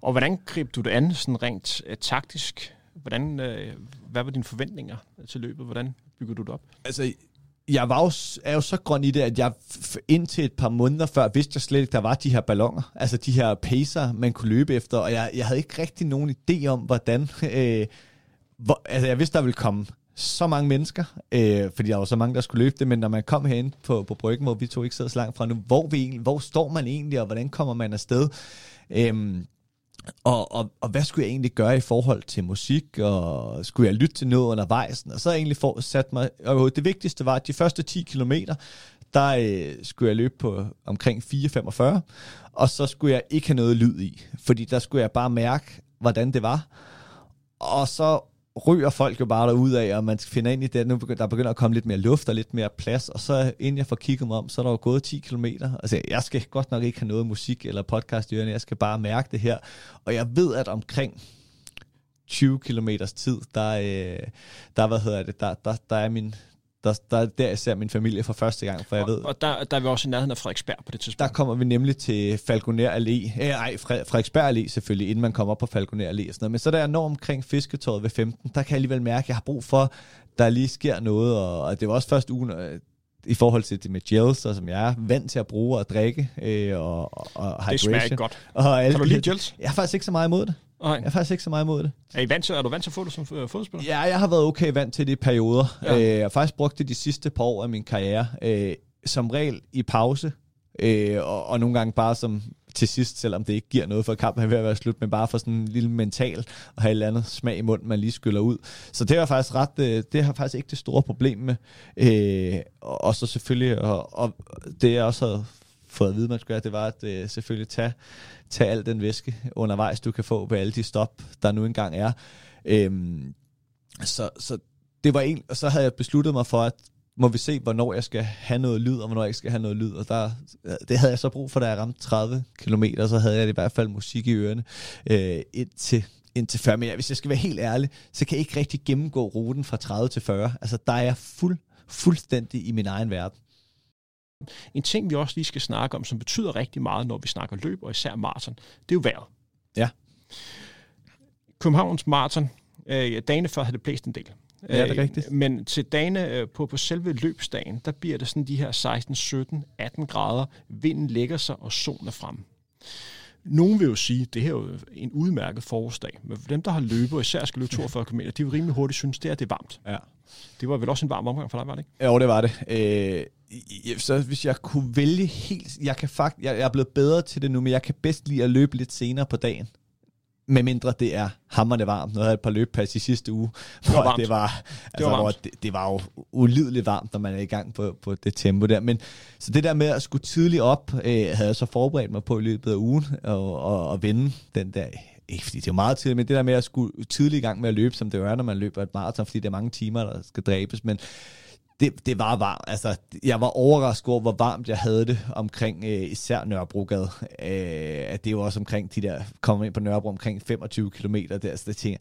Og hvordan greb du det an, sådan rent øh, taktisk? Hvordan, øh, hvad var dine forventninger til løbet? Hvordan bygger du det op? Altså, jeg var jo, er jo så grøn i det, at jeg indtil et par måneder før vidste jeg slet ikke, der var de her ballonger, altså de her pacer, man kunne løbe efter, og jeg, jeg havde ikke rigtig nogen idé om, hvordan... Øh, hvor, altså jeg vidste, der ville komme så mange mennesker, øh, fordi der var så mange, der skulle løbe det, men når man kom hen på, på bryggen, hvor vi to ikke sidder så langt fra nu, hvor, vi egentlig, hvor står man egentlig, og hvordan kommer man afsted? Øh, og, og, og hvad skulle jeg egentlig gøre i forhold til musik, og skulle jeg lytte til noget undervejs? Og så egentlig for, sat mig, og det vigtigste var, at de første 10 kilometer, der øh, skulle jeg løbe på omkring 4,45, og så skulle jeg ikke have noget lyd i, fordi der skulle jeg bare mærke, hvordan det var. Og så ryger folk jo bare derud af, og man finder ind i det, nu begynder, der begynder at komme lidt mere luft og lidt mere plads, og så inden jeg får kigget mig om, så er der jo gået 10 km. Altså, jeg skal godt nok ikke have noget musik eller podcast i ørene, jeg skal bare mærke det her. Og jeg ved, at omkring 20 km tid, der, øh, der, hvad hedder det, der, der, der, er min, der, der, der jeg ser min familie for første gang, for jeg ved... Og der, der er vi også i nærheden af Frederiksberg på det tidspunkt. Der kommer vi nemlig til Falconer Allé. Eh, ej, Frederiksberg Allé selvfølgelig, inden man kommer op på Falconer Allé og sådan noget. Men så der jeg når omkring fisketåret ved 15, der kan jeg alligevel mærke, at jeg har brug for, der lige sker noget. Og, og det var også først ugen, øh, i forhold til det med gels, og som jeg er vant til at bruge og drikke, øh, og, og hydration. Det smager ikke godt. Og kan du lide gels? Jeg har faktisk ikke så meget imod det. Nej. Jeg er faktisk ikke så meget imod det. Er, I vant til, er du vant til det som øh, fodspiller? Ja, jeg har været okay vant til det i perioder. Ja. Øh, jeg har faktisk brugt det de sidste par år af min karriere. Øh, som regel i pause, øh, og, og nogle gange bare som til sidst, selvom det ikke giver noget for kampen er ved at være slut, men bare for sådan en lille mental og have et eller andet smag i munden, man lige skyller ud. Så det er faktisk ret, øh, det har faktisk ikke det store problem med. Øh, og, og så selvfølgelig, og, og det jeg også havde fået at vide, man skulle gøre, det var at øh, selvfølgelig tage, tage al den væske undervejs, du kan få på alle de stop, der nu engang er. Øhm, så, så det var en, og så havde jeg besluttet mig for, at må vi se, hvornår jeg skal have noget lyd, og hvornår jeg ikke skal have noget lyd. Og der, det havde jeg så brug for, da jeg ramte 30 km, så havde jeg i hvert fald musik i ørerne øh, indtil, indtil 40. Men hvis jeg skal være helt ærlig, så kan jeg ikke rigtig gennemgå ruten fra 30 til 40. Altså, der er jeg fuld, fuldstændig i min egen verden. En ting, vi også lige skal snakke om, som betyder rigtig meget, når vi snakker løb, og især maraton, det er jo vejret. Ja. Københavns maraton, øh, dagene før havde det blæst en del. Ja, det er rigtigt. Øh, men til dagene øh, på, på selve løbsdagen, der bliver det sådan de her 16, 17, 18 grader. Vinden lægger sig, og solen er fremme. Nogen vil jo sige, at det her er jo en udmærket forårsdag. Men for dem, der har løbet, og især skal løbe 42 km, de vil rimelig hurtigt synes, det er, det er varmt. Ja. Det var vel også en varm omgang for dig, var det ikke? Jo, det var det. Øh, så hvis jeg kunne vælge helt... Jeg, kan fakt, jeg, jeg er blevet bedre til det nu, men jeg kan bedst lide at løbe lidt senere på dagen. Med mindre det er hammerne varmt. Nu havde jeg et par løbpas i sidste uge, det var, varmt. det var, altså, det, var hvor det, det var jo ulideligt varmt, når man er i gang på, på det tempo der. Men så det der med at skulle tidligt op, øh, havde jeg så forberedt mig på i løbet af ugen, og, og, og vinde den der ikke fordi det er meget tidligt, men det der med at skulle tidligt i gang med at løbe, som det er, når man løber et maraton, fordi det er mange timer, der skal dræbes, men det, det var varmt. Altså, jeg var overrasket over, hvor varmt jeg havde det omkring øh, især Nørrebrogade. Øh, at det var også omkring de der, kommer ind på Nørrebro omkring 25 km der, så det tænker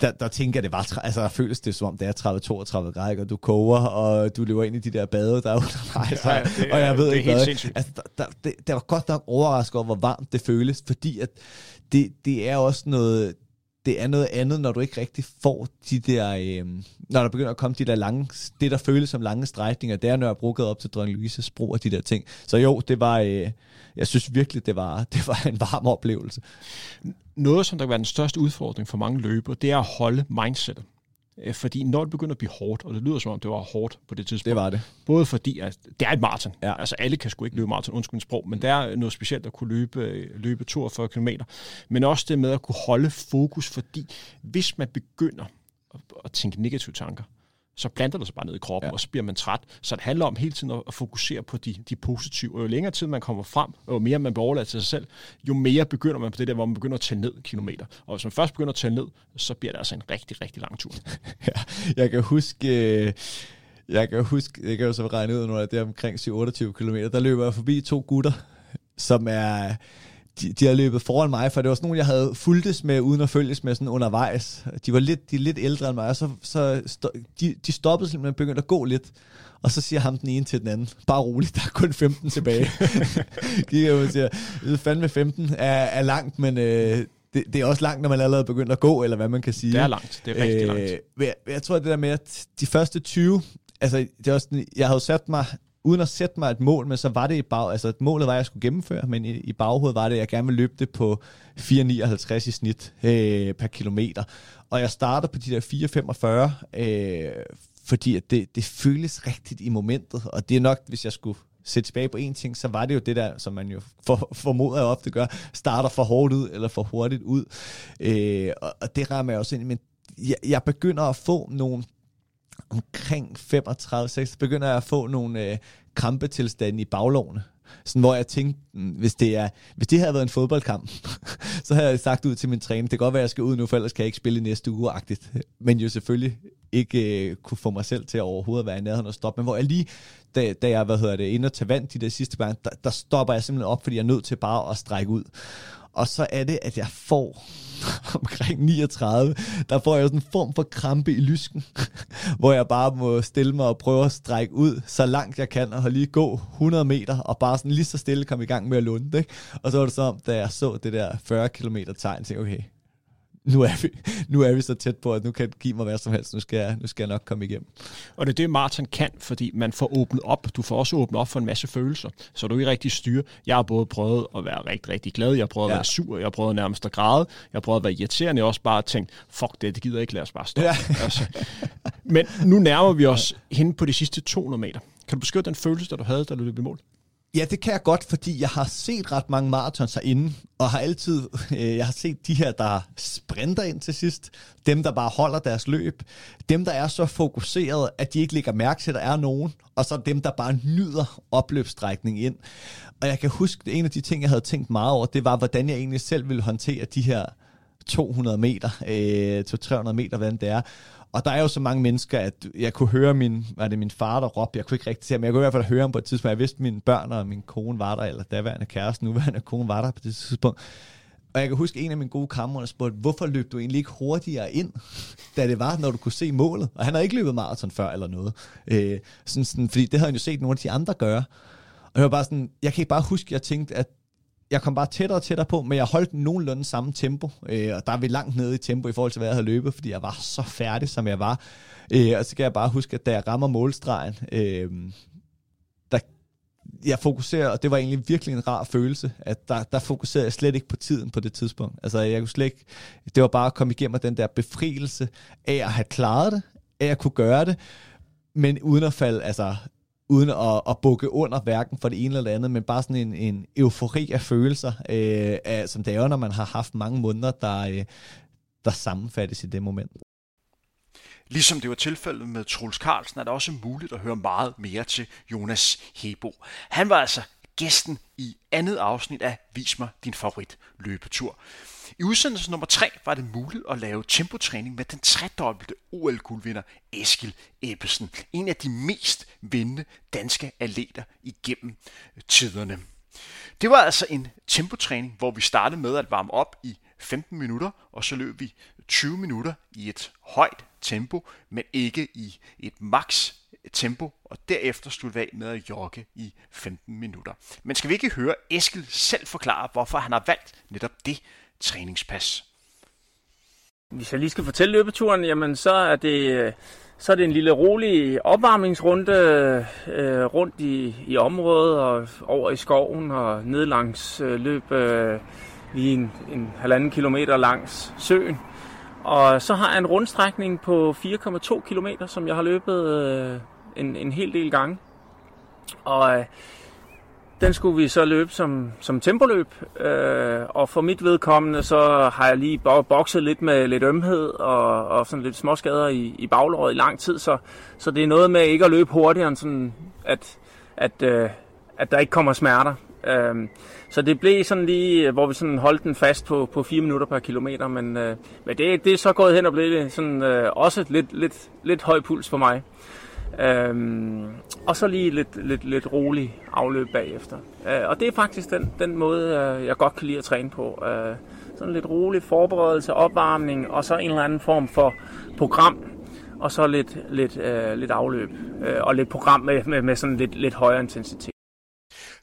der, der tænker jeg, det var, altså der føles det som om, det er 30-32 grader, og du koger, og du løber ind i de der bade, der er undervejs, ja, det, og jeg ved ikke hvad. Altså, der, der, det, det, var godt nok overrasket over, hvor varmt det føles, fordi at det, det er også noget, det er noget andet, når du ikke rigtig får de der, øh, når der begynder at komme de der lange, det der føles som lange strækninger, det er, når jeg brugt op til Dronning Louise's bro og de der ting. Så jo, det var, øh, jeg synes virkelig, det var, det var en varm oplevelse. Noget, som der kan være den største udfordring for mange løbere, det er at holde mindsetet. Øh, fordi når det begynder at blive hårdt, og det lyder som om, det var hårdt på det tidspunkt. Det var det. Både fordi, at det er et maraton. Ja. Altså alle kan sgu ikke løbe maraton, undskyld sprog, men det er noget specielt at kunne løbe, løbe 42 km. Men også det med at kunne holde fokus, fordi hvis man begynder at tænke negative tanker, så planter det sig bare ned i kroppen, ja. og så bliver man træt. Så det handler om hele tiden at fokusere på de, de positive. Og jo længere tid man kommer frem, og jo mere man bliver overladt til sig selv, jo mere begynder man på det der, hvor man begynder at tælle ned kilometer. Og hvis man først begynder at tælle ned, så bliver det altså en rigtig, rigtig lang tur. ja, jeg kan huske... Øh, jeg kan huske, jeg kan jo så regne ud, når det er omkring 27 km, der løber jeg forbi to gutter, som er de, de har løbet foran mig, for det var sådan nogle, jeg havde fuldtes med, uden at følges med sådan undervejs. De var lidt, de er lidt ældre end mig, og så, så sto, de, de stoppede simpelthen og begyndte at gå lidt. Og så siger ham den ene til den anden, bare roligt, der er kun 15 tilbage. Kigger jeg og siger, fandme 15 er, er langt, men øh, det, det er også langt, når man allerede er begyndt at gå, eller hvad man kan sige. Det er langt, det er rigtig øh, langt. Jeg, jeg tror, det der med, at de første 20, altså det er også, jeg havde sat mig uden at sætte mig et mål, men så var det i bag, altså målet var, at jeg skulle gennemføre, men i, i baghovedet var det, at jeg gerne ville løbe det på 4,59 i snit øh, per kilometer. Og jeg starter på de der 4,45, øh, fordi at det, det føles rigtigt i momentet, og det er nok, hvis jeg skulle sætte tilbage på en ting, så var det jo det der, som man jo for, formoder jeg ofte gør, starter for hårdt ud, eller for hurtigt ud. Øh, og, og det rammer jeg også ind men jeg, jeg begynder at få nogle omkring 35-6, begynder jeg at få nogle øh, krampetilstande i baglovene. Sådan, hvor jeg tænkte, mm, hvis det, er, hvis det havde været en fodboldkamp, så havde jeg sagt ud til min træner, det kan godt være, at jeg skal ud nu, for ellers kan jeg ikke spille næste uge -agtigt. Men jo selvfølgelig ikke øh, kunne få mig selv til at overhovedet være i nærheden og stoppe. Men hvor jeg lige, da, da jeg hvad hedder det, inde og tage vand de der sidste gange, der, der stopper jeg simpelthen op, fordi jeg er nødt til bare at strække ud og så er det, at jeg får omkring 39, der får jeg sådan en form for krampe i lysken, hvor jeg bare må stille mig og prøve at strække ud så langt jeg kan, og lige gå 100 meter, og bare sådan lige så stille komme i gang med at lunde. Ikke? Og så var det så, da jeg så det der 40 km tegn, tænkte okay, nu er, vi, nu er vi så tæt på, at nu kan det give mig hvad som helst. Nu skal, jeg, nu skal jeg nok komme igennem. Og det er det, Martin kan, fordi man får åbnet op. Du får også åbnet op for en masse følelser, så du er ikke rigtig styre. Jeg har både prøvet at være rigtig, rigtig glad, jeg har prøvet ja. at være sur, jeg har prøvet nærmest at græde, jeg har prøvet at være irriterende, jeg også bare tænkt, fuck det, det gider jeg ikke, lade os bare stoppe. Ja. altså. Men nu nærmer vi os hen på de sidste 200 meter. Kan du beskrive den følelse, der du havde, da du løb i mål? Ja, det kan jeg godt, fordi jeg har set ret mange marathons herinde, og har altid, øh, jeg har set de her, der sprinter ind til sidst, dem, der bare holder deres løb, dem, der er så fokuseret, at de ikke lægger mærke til, at der er nogen, og så dem, der bare nyder opløbsstrækningen ind. Og jeg kan huske, at en af de ting, jeg havde tænkt meget over, det var, hvordan jeg egentlig selv ville håndtere de her 200 meter, øh, 200-300 meter, hvordan det er. Og der er jo så mange mennesker, at jeg kunne høre min, var det min far, der råbte, jeg kunne ikke rigtig se men jeg kunne i hvert fald høre ham på et tidspunkt. Jeg vidste, at mine børn og min kone var der, eller daværende kæreste, nuværende kone var der på det tidspunkt. Og jeg kan huske, at en af mine gode kammerater spurgte, hvorfor løb du egentlig ikke hurtigere ind, da det var, når du kunne se målet? Og han har ikke løbet maraton før eller noget. Øh, sådan, sådan, fordi det havde han jo set nogle af de andre gøre. Og jeg var bare sådan, jeg kan ikke bare huske, at jeg tænkte, at jeg kom bare tættere og tættere på, men jeg holdt nogenlunde samme tempo, øh, og der er vi langt nede i tempo i forhold til, hvad jeg havde løbet, fordi jeg var så færdig, som jeg var. Øh, og så kan jeg bare huske, at da jeg rammer målstregen, øh, der, jeg fokuserer, og det var egentlig virkelig en rar følelse, at der, der fokuserede jeg slet ikke på tiden på det tidspunkt. Altså, jeg kunne slet ikke, det var bare at komme igennem den der befrielse af at have klaret det, af at kunne gøre det, men uden at falde, altså uden at, at bukke under hverken for det ene eller det andet, men bare sådan en, en eufori af følelser, øh, af, som det er når man har haft mange måneder, der, øh, der sammenfattes i det moment. Ligesom det var tilfældet med Truls Carlsen, er det også muligt at høre meget mere til Jonas Hebo. Han var altså gæsten i andet afsnit af Vis mig din favorit løbetur. I udsendelse nummer 3 var det muligt at lave tempotræning med den tredobbelte OL-guldvinder Eskil Ebbesen. En af de mest vindende danske atleter igennem øh, tiderne. Det var altså en tempotræning, hvor vi startede med at varme op i 15 minutter, og så løb vi 20 minutter i et højt tempo, men ikke i et max tempo, og derefter slutte af med at jogge i 15 minutter. Men skal vi ikke høre Eskil selv forklare, hvorfor han har valgt netop det træningspas. Hvis jeg lige skal fortælle løbeturen, jamen så er det, så er det en lille rolig opvarmningsrunde øh, rundt i, i området og over i skoven og ned langs øh, løb øh, lige en, en halvanden kilometer langs søen. Og så har jeg en rundstrækning på 4,2 km, som jeg har løbet øh, en, en hel del gange. Og øh, den skulle vi så løbe som, som tempoløb, øh, og for mit vedkommende, så har jeg lige bokset lidt med lidt ømhed og, og sådan lidt småskader i, i baglåret i lang tid, så, så det er noget med ikke at løbe hurtigere, end sådan at, at, øh, at der ikke kommer smerter. Øh, så det blev sådan lige, hvor vi sådan holdt den fast på, på 4 minutter per kilometer, men, øh, men det, det er så gået hen og blevet sådan, øh, også lidt, lidt, lidt høj puls for mig. Øhm, og så lige lidt, lidt, lidt rolig afløb bagefter. Øh, og det er faktisk den, den måde, øh, jeg godt kan lide at træne på. Øh, sådan lidt rolig forberedelse, opvarmning, og så en eller anden form for program, og så lidt, lidt, øh, lidt afløb, øh, og lidt program med, med, med sådan lidt, lidt højere intensitet.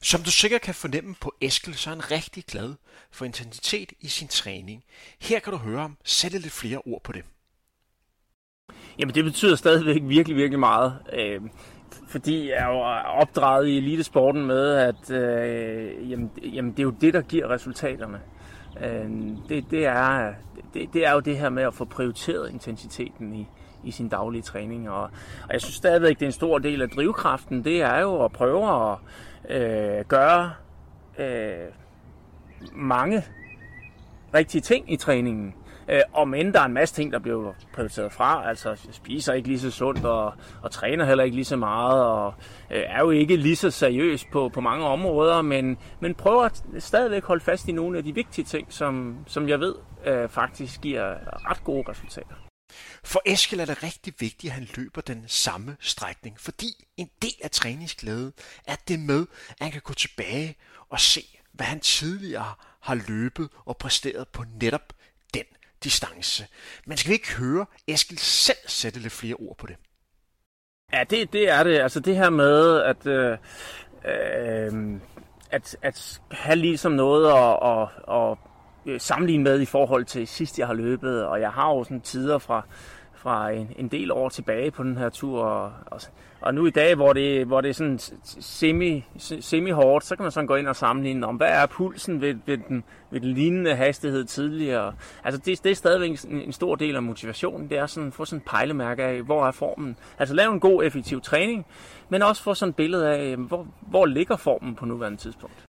Som du sikkert kan fornemme på Eskel, så er han rigtig glad for intensitet i sin træning. Her kan du høre ham sætte lidt flere ord på det. Jamen det betyder stadigvæk virkelig, virkelig meget. Øh, fordi jeg er jo opdraget i elitesporten med, at øh, jamen, jamen, det er jo det, der giver resultaterne. Øh, det, det, er, det, det er jo det her med at få prioriteret intensiteten i, i sin daglige træning. Og, og jeg synes stadigvæk, det er en stor del af drivkraften, det er jo at prøve at øh, gøre øh, mange rigtige ting i træningen. Øh, og end der er en masse ting, der bliver prioriteret fra, altså spiser ikke lige så sundt og, og træner heller ikke lige så meget og øh, er jo ikke lige så seriøs på, på mange områder, men, men prøver at stadigvæk holde fast i nogle af de vigtige ting, som, som jeg ved øh, faktisk giver ret gode resultater. For Eskil er det rigtig vigtigt, at han løber den samme strækning, fordi en del af træningsglæde er det med, at han kan gå tilbage og se, hvad han tidligere har løbet og præsteret på netop distance. Men skal vi ikke høre Eskil selv sætte lidt flere ord på det? Ja, det, det er det. Altså det her med, at, øh, øh, at, at have ligesom noget at, at, at sammenligne med i forhold til sidst, jeg har løbet. Og jeg har jo sådan tider fra, fra en, en del år tilbage på den her tur. Og, og, og nu i dag, hvor det, hvor det er sådan semi, semi hårdt, så kan man sådan gå ind og sammenligne om, hvad er pulsen ved, ved, den, ved den lignende hastighed tidligere. Altså det, det er stadigvæk en, en stor del af motivationen, det er sådan at få sådan en pejlemærke af, hvor er formen. Altså lave en god, effektiv træning, men også få sådan et billede af, hvor, hvor ligger formen på nuværende tidspunkt.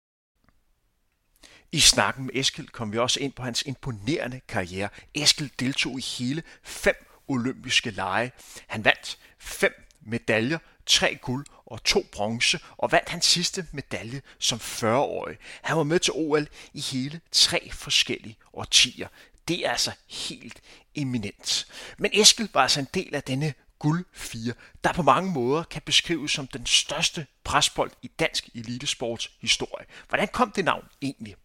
I snakken med Eskil kom vi også ind på hans imponerende karriere. Eskil deltog i hele fem olympiske lege. Han vandt fem medaljer, tre guld og to bronze, og vandt hans sidste medalje som 40-årig. Han var med til OL i hele tre forskellige årtier. Det er altså helt eminent. Men Eskil var altså en del af denne guld 4, der på mange måder kan beskrives som den største presbold i dansk elitesports historie. Hvordan kom det navn egentlig?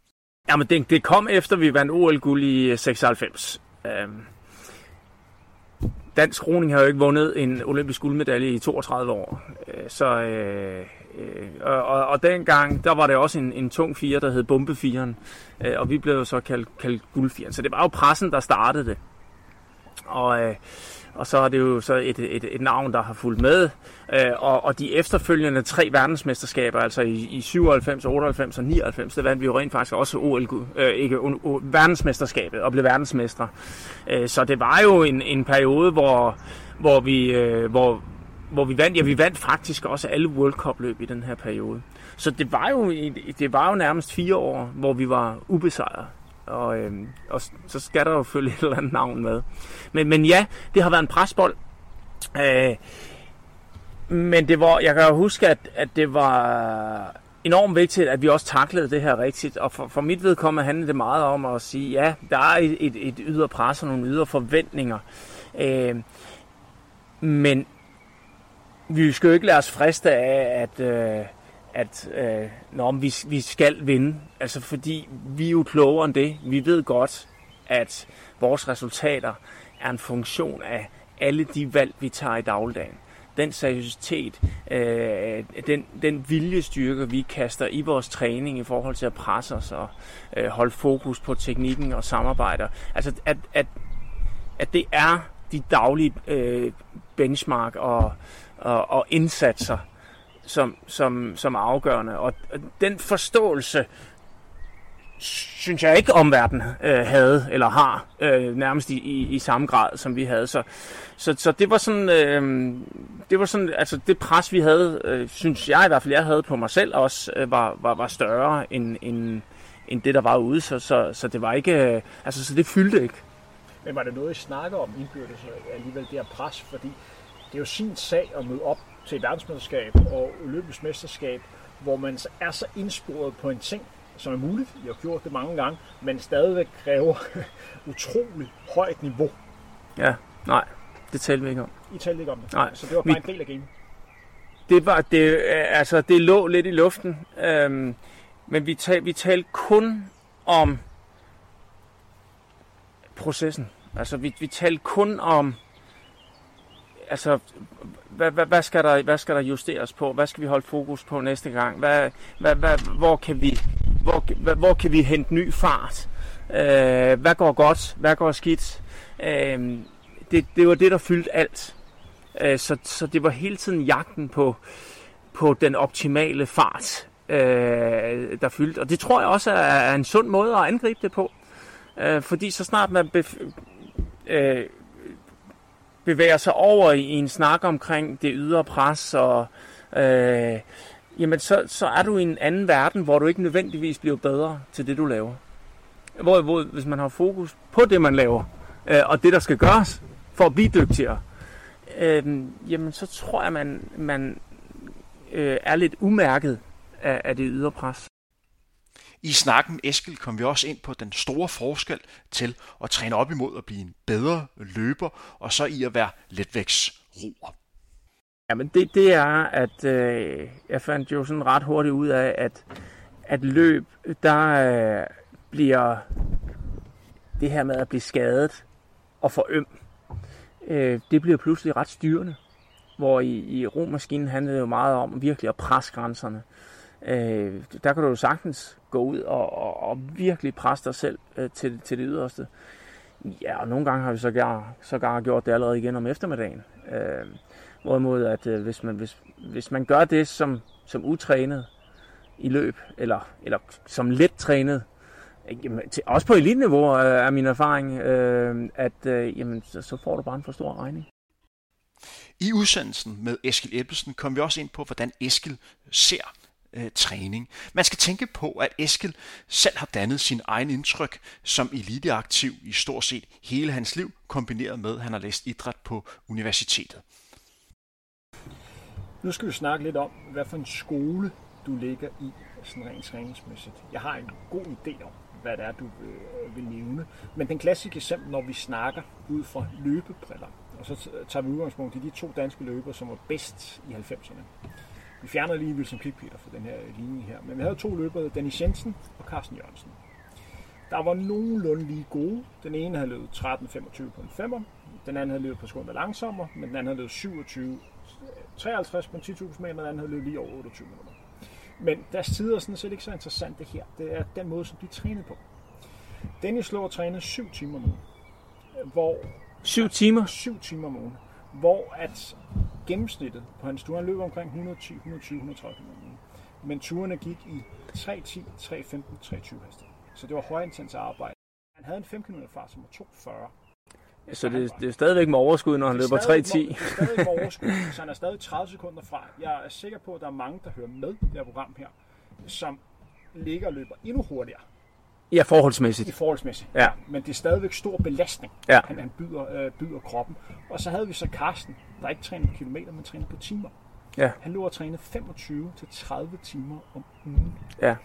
Jamen, det, det kom efter, vi vandt OL-guld i øh, 96. Øhm, dansk roning har jo ikke vundet en olympisk guldmedalje i 32 år. Øh, så, øh, øh, og, og dengang, der var det også en, en tung fire, der hed Bombefiren, Øh, og vi blev jo så kaldt, kaldt Guldfiren. Så det var jo pressen, der startede det. Og, øh, og så er det jo så et, et, et navn, der har fulgt med. Øh, og, og de efterfølgende tre verdensmesterskaber, altså i, i 97, 98 og 99, der vandt vi jo rent faktisk også OL, øh, ikke, o, o, verdensmesterskabet og blev verdensmestre. Øh, så det var jo en, en periode, hvor, hvor vi... Øh, hvor, hvor vi vandt, ja, vi vandt faktisk også alle World Cup løb i den her periode. Så det var jo, det var jo nærmest fire år, hvor vi var ubesejret og, øh, og så skal der jo følge et eller andet navn med. Men, men ja, det har været en presbold. Øh, men det var, jeg kan jo huske, at, at det var enormt vigtigt, at vi også taklede det her rigtigt. Og for, for mit vedkommende handlede det meget om at sige, ja, der er et, et, et ydre pres og nogle ydre forventninger. Øh, men vi skal jo ikke lade os friste af, at, øh, at øh, når vi, vi skal vinde. Altså fordi vi er jo klogere end det. Vi ved godt, at vores resultater er en funktion af alle de valg, vi tager i dagligdagen. Den seriøsitet, øh, den, den viljestyrke, vi kaster i vores træning i forhold til at presse os og øh, holde fokus på teknikken og samarbejder. Altså at, at, at det er de daglige øh, benchmark og, og, og indsatser, som, som, som afgørende. Og den forståelse, synes jeg ikke omverden øh, havde eller har øh, nærmest i, i, i samme grad som vi havde. Så så, så det var sådan øh, det var sådan altså det pres vi havde øh, synes jeg i hvert fald jeg havde på mig selv også øh, var, var var større end, end end det der var ude. Så så, så det var ikke øh, altså så det fyldte ikke. Men var det noget I snakker om indbyrdes øh, alligevel det her pres? Fordi det er jo sin sag at møde op til verdensmesterskab og olympisk mesterskab, hvor man er så indsporet på en ting, som er muligt, jeg har gjort det mange gange, men stadigvæk kræver utrolig højt niveau. Ja, nej, det talte vi ikke om. I talte ikke om det? Nej. Så det var bare vi, en del af gamet? Det var, det, altså, det lå lidt i luften, øhm, men vi, tal, vi talte kun om processen. Altså, vi, vi talte kun om altså, hvad, hvad, hvad, skal der, hvad skal der justeres på? Hvad skal vi holde fokus på næste gang? Hvad, hvad, hvad, hvor, kan vi, hvor, hvad, hvor kan vi hente ny fart? Øh, hvad går godt? Hvad går skidt? Øh, det, det var det, der fyldte alt. Øh, så, så det var hele tiden jagten på, på den optimale fart, øh, der fyldte. Og det tror jeg også er, er en sund måde at angribe det på. Øh, fordi så snart man bef- øh, bevæger sig over i en snak omkring det ydre pres, og øh, jamen så, så er du i en anden verden, hvor du ikke nødvendigvis bliver bedre til det, du laver. Hvor hvis man har fokus på det, man laver, øh, og det, der skal gøres for at blive dygtigere, øh, jamen så tror jeg, man, man øh, er lidt umærket af, af det ydre pres. I snakken med Eskil kom vi også ind på den store forskel til at træne op imod at blive en bedre løber, og så i at være letvægtsroer. Jamen det, det er, at øh, jeg fandt jo sådan ret hurtigt ud af, at, at løb, der, øh, bliver det her med at blive skadet og for øm, øh, det bliver pludselig ret styrende. Hvor i, i romaskinen handlede det jo meget om virkelig at presse grænserne. Øh, Øh, der kan du jo sagtens gå ud og, og, og virkelig presse dig selv øh, til, til det yderste. Ja, og nogle gange har vi så gar, så gar gjort det allerede igen om eftermiddagen. Øh, hvorimod, at øh, hvis, man, hvis, hvis man gør det som, som utrænet i løb, eller, eller som let trænet, øh, jamen, til, også på elitniveau øh, er min erfaring, øh, at øh, jamen, så, så får du bare en for stor regning. I udsendelsen med Eskil Ebbelsen kom vi også ind på, hvordan Eskil ser øh, træning. Man skal tænke på, at Eskil selv har dannet sin egen indtryk som eliteaktiv i stort set hele hans liv, kombineret med, at han har læst idræt på universitetet. Nu skal vi snakke lidt om, hvad for en skole du ligger i, sådan rent træningsmæssigt. Jeg har en god idé om, hvad det er, du øh, vil nævne. Men den klassiske eksempel, når vi snakker ud fra løbebriller, og så tager vi udgangspunkt i de to danske løbere, som var bedst i 90'erne. Vi fjerner lige Wilson Kikpeter for den her linje her. Men vi havde to løbere, Dennis Jensen og Carsten Jørgensen. Der var nogenlunde lige gode. Den ene havde løbet 13.25 på en femmer. Den anden havde løbet på sekunder langsommere, men den anden havde løbet 27 53 på en 10.000 meter, den anden havde løbet lige over 28 minutter. Men deres tider er sådan set ikke så interessant det her. Det er den måde, som de trænede på. Dennis lå og trænede 7 timer om ugen. Hvor 7 timer? 7 timer om ugen. Hvor at gennemsnittet på hans tur, han løb omkring 110, 120, 130 km Men turene gik i 3.10, 3.15, 3.20 hastighed. Så det var højintens arbejde. Han havde en 5 km fart, som var 2.40. Så det, det er stadigvæk med overskud, når han løber 3.10. Det er stadig med overskud, så han er stadig 30 sekunder fra. Jeg er sikker på, at der er mange, der hører med i det her program her, som ligger og løber endnu hurtigere. Ja, forholdsmæssigt. I forholdsmæssigt. Ja. Men det er stadigvæk stor belastning, ja. han, han byder, øh, byder kroppen. Og så havde vi så Karsten, der ikke træner på kilometer, men træner på timer. Ja. Han lå og trænede 25-30 timer om ugen. Ja.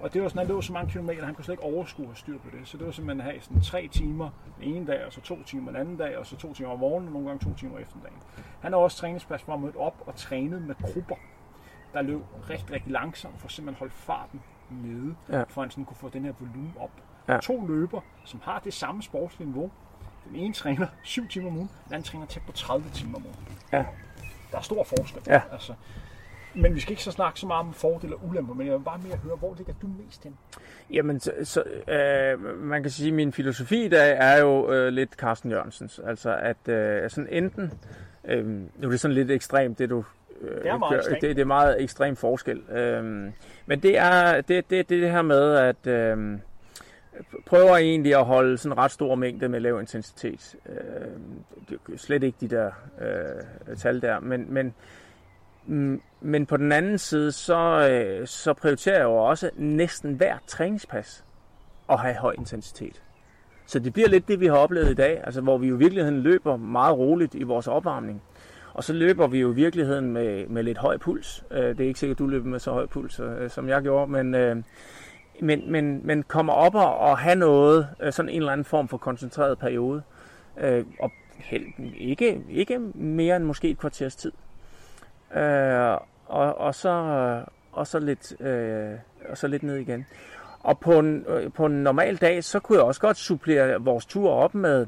Og det var sådan, han lå så mange kilometer, han kunne slet ikke overskue at styr på det. Så det var simpelthen at have sådan tre timer den ene dag, og så to timer den anden dag, og så to timer om morgenen, og nogle gange to timer eftermiddagen. Han har også træningsplads, hvor han mødte op og trænet med grupper, der løb rigtig, rigtig langsomt, for simpelthen holde farten nede, ja. for at han sådan kunne få den her volumen op. Ja. To løber, som har det samme sportslige niveau. Den ene træner 7 timer om ugen, den anden træner tæt på 30 timer om ugen. Ja. Der er stor forskel. Ja. Altså, men vi skal ikke så snakke så meget om fordele og ulemper, men jeg vil bare mere høre, hvor ligger du mest hen? Jamen, så, så øh, man kan sige, at min filosofi i dag er jo øh, lidt Carsten Jørgensens. Altså, at øh, sådan enten, øh, nu er det sådan lidt ekstremt, det du det er meget ekstremt. Det, det er meget ekstrem forskel. Øh, men det er det, det, det, det her med, at øh, prøver egentlig at holde sådan en ret stor mængde med lav intensitet. Øh, slet ikke de der øh, tal der, men, men men på den anden side, så, øh, så prioriterer jeg jo også næsten hver træningspas at have høj intensitet. Så det bliver lidt det, vi har oplevet i dag, altså hvor vi jo i virkeligheden løber meget roligt i vores opvarmning. Og så løber vi jo i virkeligheden med, med lidt høj puls. Øh, det er ikke sikkert, at du løber med så høj puls, øh, som jeg gjorde, men, øh, men, men, men kommer op og, og have noget, øh, sådan en eller anden form for koncentreret periode. Øh, og ikke, ikke mere end måske et kvarters tid. Øh, og, og, så, og, så lidt, øh, og så lidt ned igen. Og på en, på en normal dag, så kunne jeg også godt supplere vores tur op med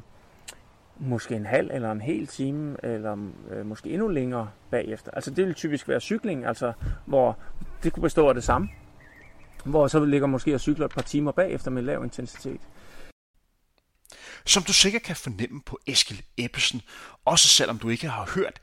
måske en halv eller en hel time, eller øh, måske endnu længere bagefter. Altså det vil typisk være cykling, altså hvor det kunne bestå af det samme. Hvor så ligger måske og cykler et par timer bagefter med lav intensitet. Som du sikkert kan fornemme på Eskil Ebbesen, også selvom du ikke har hørt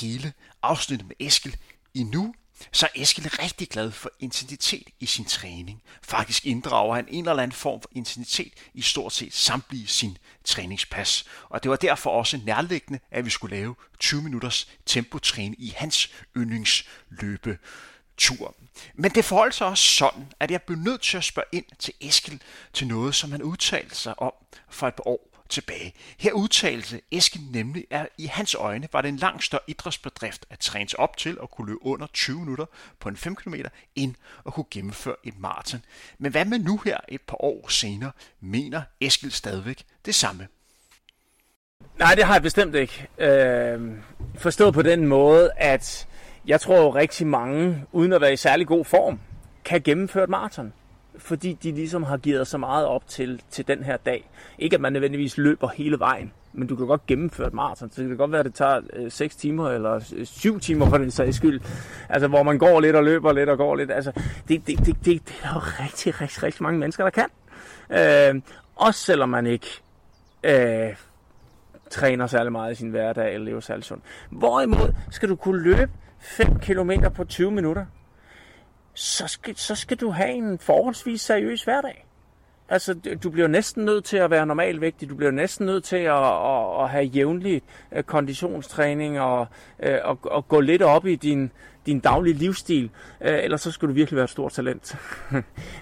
hele afsnittet med Eskil endnu, så er Eskil rigtig glad for intensitet i sin træning. Faktisk inddrager han en eller anden form for intensitet i stort set samtlige sin træningspas. Og det var derfor også nærliggende, at vi skulle lave 20 minutters tempotræning i hans yndlingsløbe tur. Men det forholdt sig også sådan, at jeg blev nødt til at spørge ind til Eskil til noget, som han udtalte sig om for et par år tilbage. Her udtalte Eskil nemlig, at i hans øjne var det en langt større idrætsbedrift at træne sig op til at kunne løbe under 20 minutter på en 5 km, end at kunne gennemføre et maraton. Men hvad med nu her et par år senere, mener Eskil stadigvæk det samme? Nej, det har jeg bestemt ikke. Øh, forstået på den måde, at jeg tror rigtig mange, uden at være i særlig god form, kan gennemføre et maraton fordi de ligesom har givet så meget op til, til den her dag. Ikke at man nødvendigvis løber hele vejen, men du kan godt gennemføre et maraton. Så det kan godt være, at det tager øh, 6 timer eller øh, 7 timer for den sags skyld. Altså, hvor man går lidt og løber lidt og går lidt. Altså, det, det, det, det, det er jo rigtig, rigtig, rigtig mange mennesker, der kan. Øh, også selvom man ikke øh, træner særlig meget i sin hverdag eller lever særlig sundt. Hvorimod skal du kunne løbe 5 km på 20 minutter, så skal, så skal du have en forholdsvis seriøs hverdag. Altså, du bliver næsten nødt til at være normalvægtig. Du bliver næsten nødt til at, at, at have jævnlig øh, konditionstræning og øh, at, at gå lidt op i din, din daglige livsstil. Øh, ellers så skal du virkelig være et stort talent.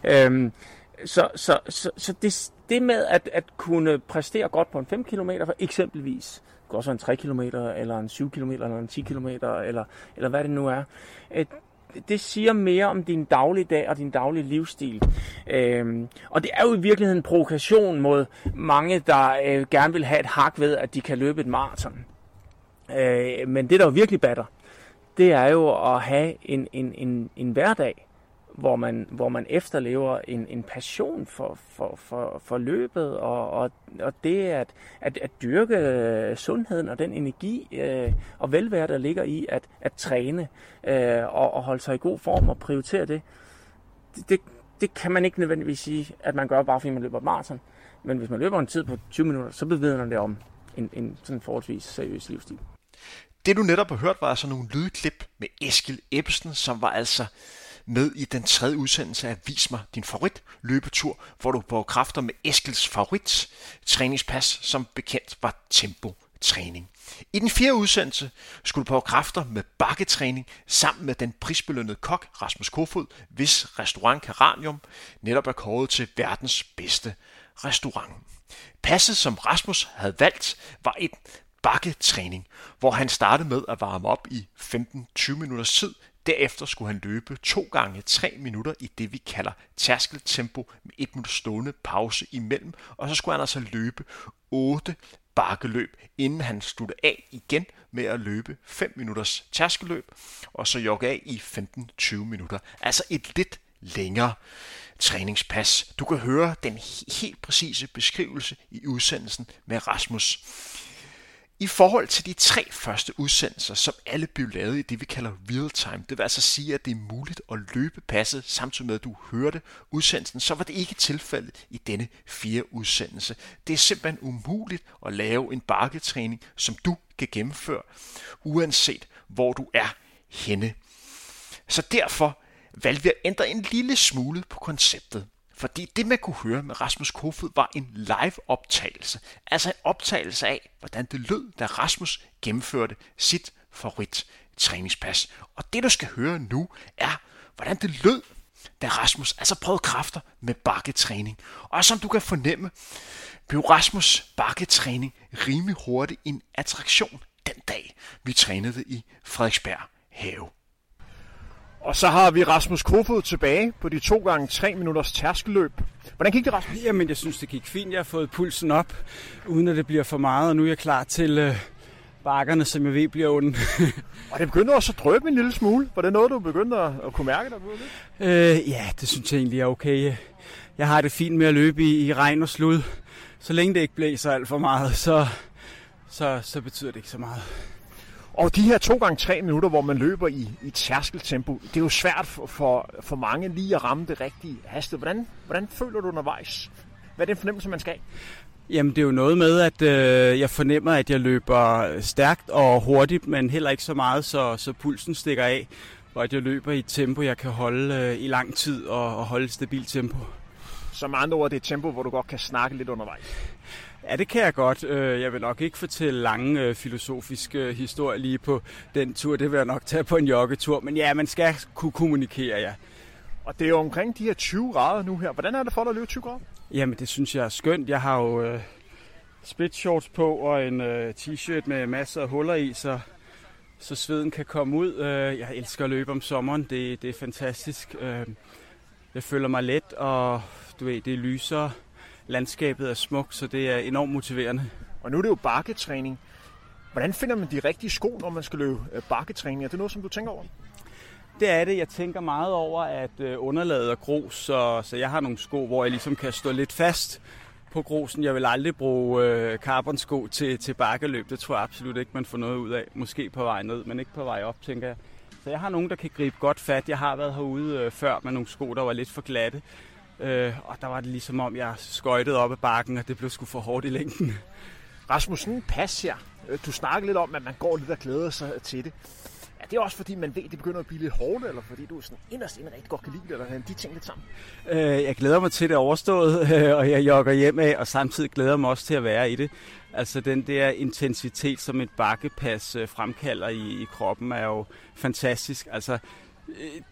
Øhm, så så, så, så det, det med at, at kunne præstere godt på en 5 km for eksempelvis, det også en 3 km, eller en 7 km, eller en 10 km, eller, eller hvad det nu er, det siger mere om din dagligdag og din daglige livsstil. Øhm, og det er jo i virkeligheden en provokation mod mange, der øh, gerne vil have et hak ved, at de kan løbe et maraton. Øh, men det, der jo virkelig batter, det er jo at have en, en, en, en hverdag, hvor man, hvor man efterlever en, en passion for, for, for, for løbet, og, og, og det at, at, at dyrke sundheden og den energi øh, og velvære, der ligger i at, at træne øh, og, og holde sig i god form og prioritere det, det, det, det kan man ikke nødvendigvis sige, at man gør bare fordi man løber maraton. Men hvis man løber en tid på 20 minutter, så bevidner det om en, en sådan forholdsvis seriøs livsstil. Det du netop har hørt var altså nogle lydklip med Eskil Ebbesen, som var altså med i den tredje udsendelse af Vis mig din favorit løbetur, hvor du på kræfter med Eskils favorit træningspas, som bekendt var tempo træning. I den fjerde udsendelse skulle du på kræfter med bakketræning sammen med den prisbelønnede kok Rasmus Kofod, hvis restaurant Karanium netop er kåret til verdens bedste restaurant. Passet, som Rasmus havde valgt, var et bakketræning, hvor han startede med at varme op i 15-20 minutters tid Derefter skulle han løbe to gange 3 minutter i det, vi kalder tærskeltempo med et minut stående pause imellem, og så skulle han altså løbe 8 bakkeløb, inden han sluttede af igen med at løbe 5 minutters tærskeløb, og så jogge af i 15-20 minutter. Altså et lidt længere træningspas. Du kan høre den helt præcise beskrivelse i udsendelsen med Rasmus. I forhold til de tre første udsendelser, som alle blev lavet i det, vi kalder real time, det vil altså sige, at det er muligt at løbe passet, samtidig med, at du hørte udsendelsen, så var det ikke tilfældet i denne fire udsendelse. Det er simpelthen umuligt at lave en bakketræning, som du kan gennemføre, uanset hvor du er henne. Så derfor valgte vi at ændre en lille smule på konceptet. Fordi det, man kunne høre med Rasmus Kofod, var en live-optagelse. Altså en optagelse af, hvordan det lød, da Rasmus gennemførte sit favorit træningspas. Og det, du skal høre nu, er, hvordan det lød, da Rasmus altså prøvede kræfter med bakketræning. Og som du kan fornemme, blev Rasmus bakketræning rimelig hurtigt en attraktion den dag, vi trænede i Frederiksberg Have. Og så har vi Rasmus Kofod tilbage på de to gange tre minutters tærskelløb. Hvordan gik det, Rasmus? Jamen, jeg synes, det gik fint. Jeg har fået pulsen op, uden at det bliver for meget, og nu er jeg klar til øh, bakkerne, som jeg ved bliver onde. og det begynder også at drøbe en lille smule. Var det noget, du begyndte at, at kunne mærke dig på? Øh, ja, det synes jeg egentlig er okay. Jeg har det fint med at løbe i, i regn og slud. Så længe det ikke blæser alt for meget, så, så, så betyder det ikke så meget. Og de her to gange tre minutter, hvor man løber i, i tærskeltempo, det er jo svært for, for, for mange lige at ramme det rigtige hastighed. Hvordan, hvordan føler du undervejs? Hvad er den fornemmelse, man skal have? Jamen, det er jo noget med, at øh, jeg fornemmer, at jeg løber stærkt og hurtigt, men heller ikke så meget, så, så pulsen stikker af. Og at jeg løber i et tempo, jeg kan holde øh, i lang tid og, og holde et stabilt tempo. Så med andre ord, det er et tempo, hvor du godt kan snakke lidt undervejs? Ja, det kan jeg godt. Øh, jeg vil nok ikke fortælle lange øh, filosofiske historier lige på den tur. Det vil jeg nok tage på en joggetur. Men ja, man skal kunne kommunikere, ja. Og det er jo omkring de her 20 grader nu her. Hvordan er det for dig at løbe 20 grader? Jamen, det synes jeg er skønt. Jeg har jo øh, split shorts på og en øh, t-shirt med masser af huller i, så, så sveden kan komme ud. Øh, jeg elsker at løbe om sommeren. Det, det er fantastisk. Øh, jeg føler mig let, og du ved, det lyser landskabet er smukt, så det er enormt motiverende. Og nu er det jo bakketræning. Hvordan finder man de rigtige sko, når man skal løbe øh, bakketræning? Er det noget, som du tænker over? det er det. Jeg tænker meget over, at øh, underlaget er grus, så, så jeg har nogle sko, hvor jeg ligesom kan stå lidt fast på grusen. Jeg vil aldrig bruge øh, carbonsko til, til bakkeløb. Det tror jeg absolut ikke, man får noget ud af. Måske på vej ned, men ikke på vej op, tænker jeg. Så jeg har nogen, der kan gribe godt fat. Jeg har været herude øh, før med nogle sko, der var lidt for glatte. Øh, og der var det ligesom om, jeg skøjtede op ad bakken, og det blev sgu for hårdt i længden. Rasmus, sådan en pas her. Øh, du snakker lidt om, at man går lidt og glæder sig til det. Er det også fordi, man ved, det begynder at blive lidt hårdt, eller fordi du sådan inderst inden rigtig godt kan lide det, eller de ting lidt sammen? Øh, jeg glæder mig til det er overstået, øh, og jeg jogger hjem af, og samtidig glæder mig også til at være i det. Altså den der intensitet, som et bakkepas øh, fremkalder i, i kroppen, er jo fantastisk. Altså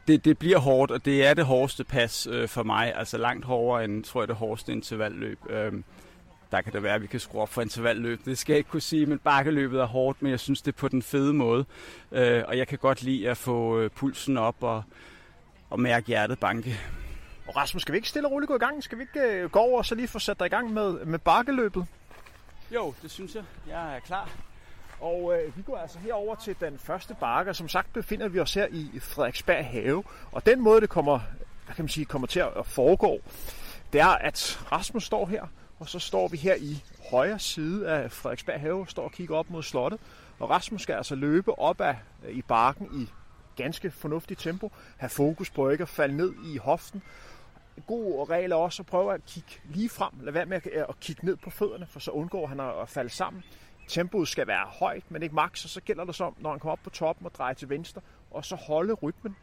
det, det bliver hårdt, og det er det hårdeste pas øh, for mig. Altså langt hårdere end, tror jeg, det hårdeste intervalløb. Øh, der kan det være, at vi kan skrue op for intervalløb. Det skal jeg ikke kunne sige, men bakkeløbet er hårdt, men jeg synes, det er på den fede måde. Øh, og jeg kan godt lide at få øh, pulsen op og, og mærke hjertet banke. Og Rasmus, skal vi ikke stille og roligt gå i gang? Skal vi ikke øh, gå over og så lige få sat dig i gang med, med bakkeløbet? Jo, det synes jeg. Jeg er klar. Og øh, vi går altså herover til den første bakke. Som sagt befinder vi os her i Frederiksberg Have. Og den måde, det kommer, hvad kan man sige, kommer til at foregå, det er, at Rasmus står her, og så står vi her i højre side af Frederiksberg Have, står og kigger op mod slottet. Og Rasmus skal altså løbe op ad, øh, i bakken i ganske fornuftigt tempo. Have fokus på ikke at falde ned i hoften. God regel er også at prøve at kigge lige frem. Lad være med at kigge ned på fødderne, for så undgår han at falde sammen. Tempoet skal være højt, men ikke maks, og så gælder det som, når han kommer op på toppen og drejer til venstre, og så holde rytmen.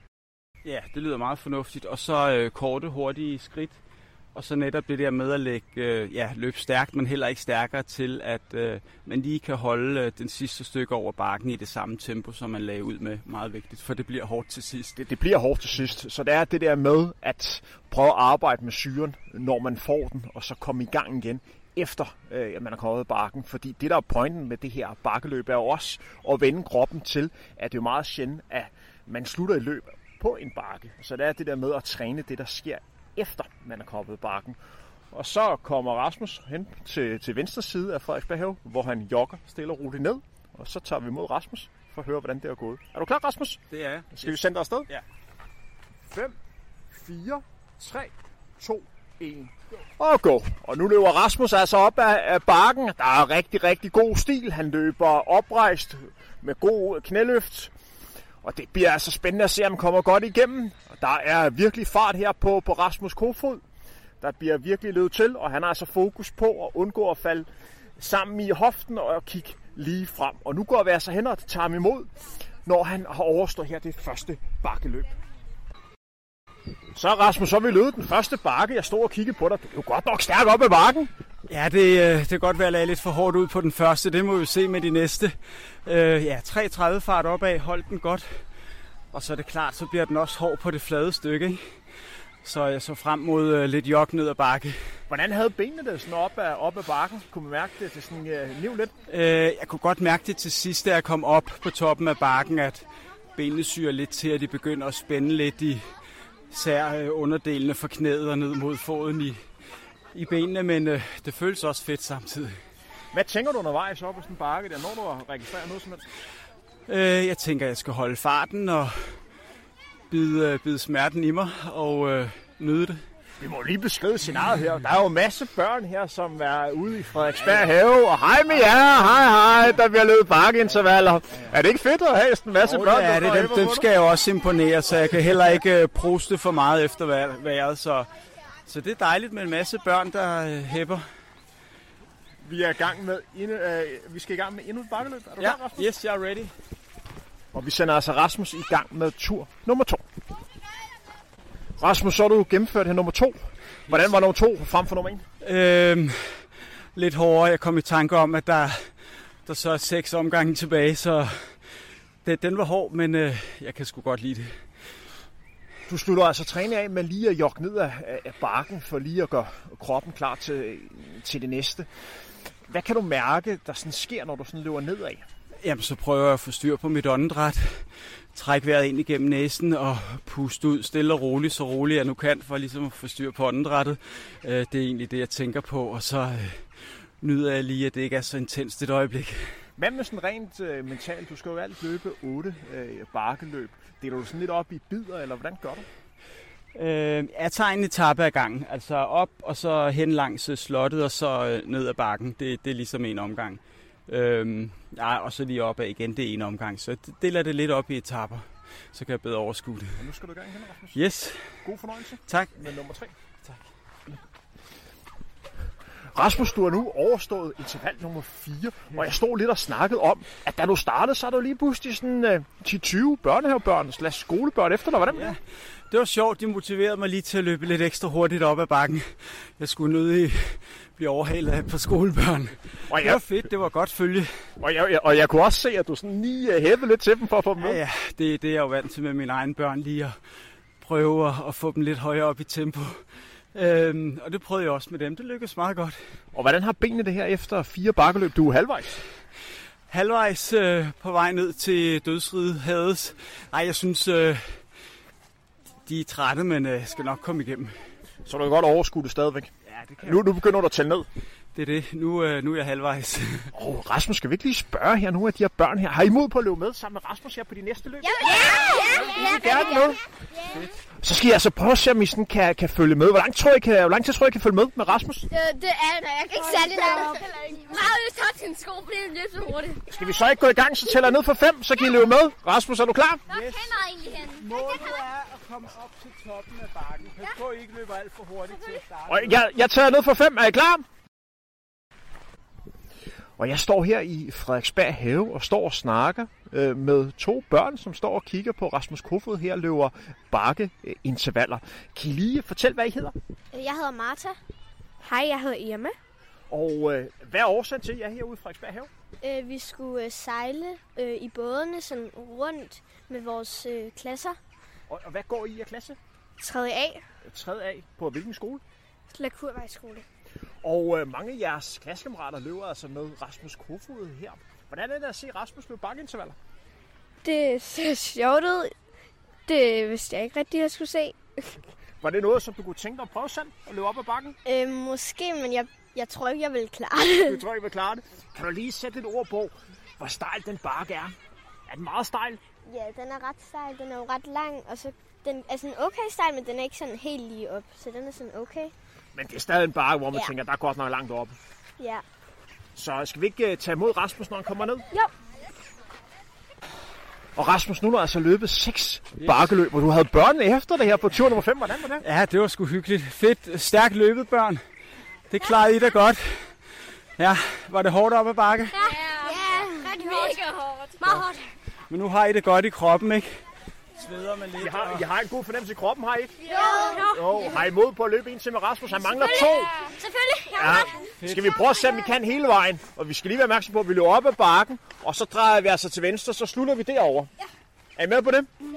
Ja, det lyder meget fornuftigt. Og så øh, korte, hurtige skridt. Og så netop det der med at lægge, øh, ja, løbe stærkt, men heller ikke stærkere til, at øh, man lige kan holde øh, den sidste stykke over bakken i det samme tempo, som man lagde ud med. Meget vigtigt, for det bliver hårdt til sidst. Det, det bliver hårdt til sidst. Så det er det der med at prøve at arbejde med syren, når man får den, og så komme i gang igen efter øh, man er kommet af bakken. Fordi det, der er pointen med det her bakkeløb, er jo også at vende kroppen til, at det er jo meget sjældent, at man slutter i løb på en bakke. Så det er det der med at træne det, der sker efter man er kommet af bakken. Og så kommer Rasmus hen til, til venstre side af Frederiksberg hvor han jogger stille og roligt ned. Og så tager vi mod Rasmus for at høre, hvordan det er gået. Er du klar, Rasmus? Det er jeg. Skal yes. vi sende dig afsted? Ja. 5, 4, 3, 2, 1 og gå. Og nu løber Rasmus altså op af, af bakken. Der er rigtig, rigtig god stil. Han løber oprejst med god knæløft. Og det bliver altså spændende at se, om han kommer godt igennem. Og der er virkelig fart her på, på Rasmus Kofod. Der bliver virkelig løbet til, og han har altså fokus på at undgå at falde sammen i hoften og kigge lige frem. Og nu går vi altså hen og tager ham imod, når han har overstået her det første bakkeløb. Så Rasmus, så er vi løbet den første bakke. Jeg stod og kiggede på dig. Du er jo godt nok stærk op ad bakken. Ja, det, øh, det kan godt være, at jeg lidt for hårdt ud på den første. Det må vi se med de næste. Øh, ja, 3.30 fart opad. Hold den godt. Og så er det klart, så bliver den også hård på det flade stykke. Ikke? Så jeg så frem mod øh, lidt jog ned ad bakke. Hvordan havde benene det sådan op ad, op ad bakken? Kunne man mærke det til sådan øh, liv lidt? Øh, jeg kunne godt mærke det til sidst, da jeg kom op på toppen af bakken, at benene syrer lidt til, at de begynder at spænde lidt i, især øh, underdelene fra knæet og ned mod foden i, i benene, men øh, det føles også fedt samtidig. Hvad tænker du undervejs op på sådan en bakke der, når du har registreret noget som helst? Øh, jeg tænker, at jeg skal holde farten og bide, øh, bide smerten i mig og øh, nyde det. Vi må lige beskrive scenariet her. Der er jo masse børn her, som er ude i Frederiksberg Have. Og hej med jer, hej hej, der bliver løbet bakkeintervaller. Er det ikke fedt at have sådan en masse oh, børn? Ja, det, dem, dem skal jeg jo også imponere, så jeg kan heller ikke uh, proste for meget efter vejret. Så, så det er dejligt med en masse børn, der uh, hæpper. Vi er i gang med endnu, uh, vi skal i gang med endnu et bakkeløb. Er du ja, klar, Rasmus? yes, jeg er ready. Og vi sender altså Rasmus i gang med tur nummer to. Rasmus, så har du gennemført her nummer to. Hvordan var nummer to frem for nummer en? Øhm, lidt hårdere. Jeg kom i tanke om, at der, der så er seks omgange tilbage, så det, den var hård, men øh, jeg kan sgu godt lide det. Du slutter altså træne af med lige at jogge ned af, af bakken, for lige at gøre kroppen klar til, til det næste. Hvad kan du mærke, der sådan sker, når du sådan løber nedad? Jamen, så prøver jeg at få styr på mit åndedræt. Træk vejret ind igennem næsen og puste ud stille og roligt, så roligt jeg nu kan, for ligesom at få styr på åndedrættet. Øh, det er egentlig det, jeg tænker på, og så øh, nyder jeg lige, at det ikke er så intenst et øjeblik. Hvad med sådan rent øh, mentalt? Du skal jo altid løbe 8 øh, bakkeløb. Deler du sådan lidt op i bidder, eller hvordan gør du? Øh, jeg tager en etape ad gangen, altså op og så hen langs øh, slottet og så øh, ned ad bakken. Det, det er ligesom en omgang. Øh, ja, og så lige opad igen, det er en omgang. Så det deler det lidt op i etapper, så kan jeg bedre overskue det. Og nu skal du i gang igen, Rasmus. Yes, God fornøjelse tak. med nummer 3. Tak. Rasmus, du har nu overstået interval nummer 4, og jeg stod lidt og snakkede om, at da du startede, så er jo lige pludselig sådan øh, 10-20 børnehavebørn slash skolebørn efter dig. Hvordan? Ja, det var sjovt. De motiverede mig lige til at løbe lidt ekstra hurtigt op ad bakken. Jeg skulle nødig blive overhalet af et par skolebørn. Og Det var jeg, fedt. Det var godt følge. og, jeg, jeg, og jeg kunne også se, at du sådan lige øh, hævede lidt til dem for at få dem med. Ja, ja, det, det er jeg jo vant til med mine egne børn lige at prøve at, at få dem lidt højere op i tempo. Øhm, og det prøvede jeg også med dem. Det lykkedes meget godt. Og hvordan har benene det her efter fire bakkeløb? Du er halvvejs. Halvvejs øh, på vej ned til dødsriget Hades. Nej, jeg synes, øh, de er trætte, men øh, skal nok komme igennem. Så du kan godt overskue det stadigvæk. Ja, det kan Nu, nu begynder du at tælle ned. Det er det. Nu, øh, nu er jeg halvvejs. Oh, Rasmus, skal vi ikke lige spørge her nogle af de her børn her? Har I mod på at løbe med sammen med Rasmus her på de næste løb? Ja, ja, ja, ja, gerne med. Så skal jeg altså prøve at se, om I sådan kan, kan følge med. Hvor lang, tror I kan, hvor lang tid tror I kan følge med med Rasmus? Det, det er. Jeg kan ikke særlig langt. Meget vil tage sin sko, fordi det løber så hurtigt. Skal vi så ikke gå i gang, så tæller jeg ned fra 5, så kan I løbe med. Rasmus, er du klar? Hvor kender jeg egentlig hen? Målet er at komme op til toppen af bakken. Pas på, at I ikke løber alt for hurtigt til at starte. Og jeg, jeg tager ned fra 5. Er I klar? Og jeg står her i Frederiksberg Have og står og snakker øh, med to børn, som står og kigger på Rasmus Kofod her løber bakke øh, intervaller. Kan I lige fortælle, hvad I hedder? Jeg hedder Marta. Hej, jeg hedder Irma. Og øh, hvad er årsagen til, at jeg er herude i Frederiksberg Have? Øh, vi skulle øh, sejle øh, i bådene sådan rundt med vores øh, klasser. Og, og hvad går I i af klasse? 3. A. 3. A på hvilken skole? Lakurvejsskole. Og øh, mange af jeres klassekammerater løber altså med Rasmus Kofod her. Hvordan er det at se Rasmus løbe bakkeintervaller? Det ser sjovt ud. Det vidste jeg ikke rigtig, jeg skulle se. Var det noget, som du kunne tænke dig at prøve selv at løbe op ad bakken? Øh, måske, men jeg, jeg tror ikke, jeg vil klare det. Du tror, I vil klare det. Kan du lige sætte et ord på, hvor stejl den bakke er? Er den meget stejl? Ja, den er ret stejl. Den er jo ret lang, og så den er sådan okay stejl, men den er ikke sådan helt lige op. Så den er sådan okay. Men det er stadig en bakke, hvor man Ja. tænker, der er godt nok langt op. Ja. Så skal vi ikke uh, tage imod Rasmus, når han kommer ned? Jo. Og Rasmus, nu har altså løbet seks yes. bakkeløb, og du havde børnene efter det her på tur nummer 5. Hvordan var det? Ja, det var sgu hyggeligt. Fedt. Stærkt løbet, børn. Det klarede I da godt. Ja, var det hårdt op ad bakke? Ja, rigtig mega hårdt. Meget hårdt. Men nu har I det godt i kroppen, ikke? Sveder man lidt. Jeg har, jeg har en god fornemmelse i kroppen, har I ikke? Jo, jo. Jo, har I mod på at løbe en til med Rasmus? Han mangler to. Selvfølgelig. Ja, skal vi prøve at se, om vi kan hele vejen. Og vi skal lige være opmærksom på, at vi løber op ad bakken, og så drejer vi altså til venstre, så slutter vi derovre. Ja. Er I med på det? Ja.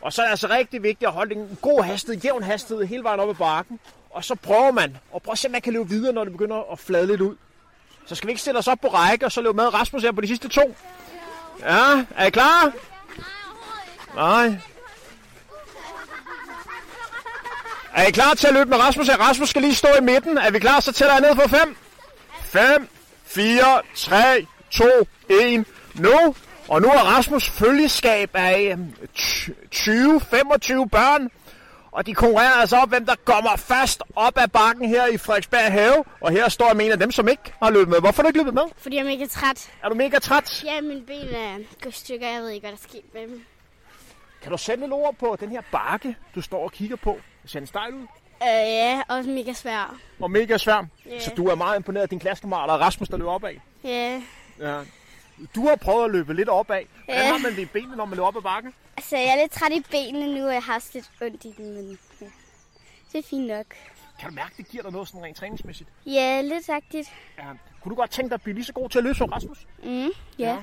Og så er det altså rigtig vigtigt at holde en god hastighed, jævn hastighed hele vejen op ad bakken. Og så prøver man, og prøv at se, om man kan løbe videre, når det begynder at flade lidt ud. Så skal vi ikke stille os op på række, og så løbe med Rasmus her på de sidste to. Ja, er I klar? Nej. Er I klar til at løbe med Rasmus? Rasmus skal lige stå i midten. Er vi klar? Så tæller jeg ned på 5. 5, 4, 3, 2, 1. Nu. Og nu er Rasmus følgeskab af øhm, 20-25 børn. Og de konkurrerer altså op, hvem der kommer først op ad bakken her i Frederiksberg Have. Og her står en af dem, som ikke har løbet med. Hvorfor har du ikke løbet med? Fordi jeg er mega træt. Er du mega træt? Ja, mine ben er gået stykker. Jeg ved ikke, hvad der sker med dem. Kan du sætte lidt ord på den her bakke, du står og kigger på? Ser den stejl ud? Øh, ja, også mega svær. Og mega svær. Ja. Så du er meget imponeret af din klassekammerater og Rasmus, der løber opad. Ja. Ja. Du har prøvet at løbe lidt opad. Hvordan Ja. har man det i benene, når man løber op ad bakken? Altså, jeg er lidt træt i benene nu, og jeg har også lidt ondt i dem, men ja. Det er fint nok. Kan du mærke, det giver dig noget sådan rent træningsmæssigt? Ja, lidt sagtigt. Ja. Kunne du godt tænke dig at blive lige så god til at løbe som Rasmus? Mm, ja.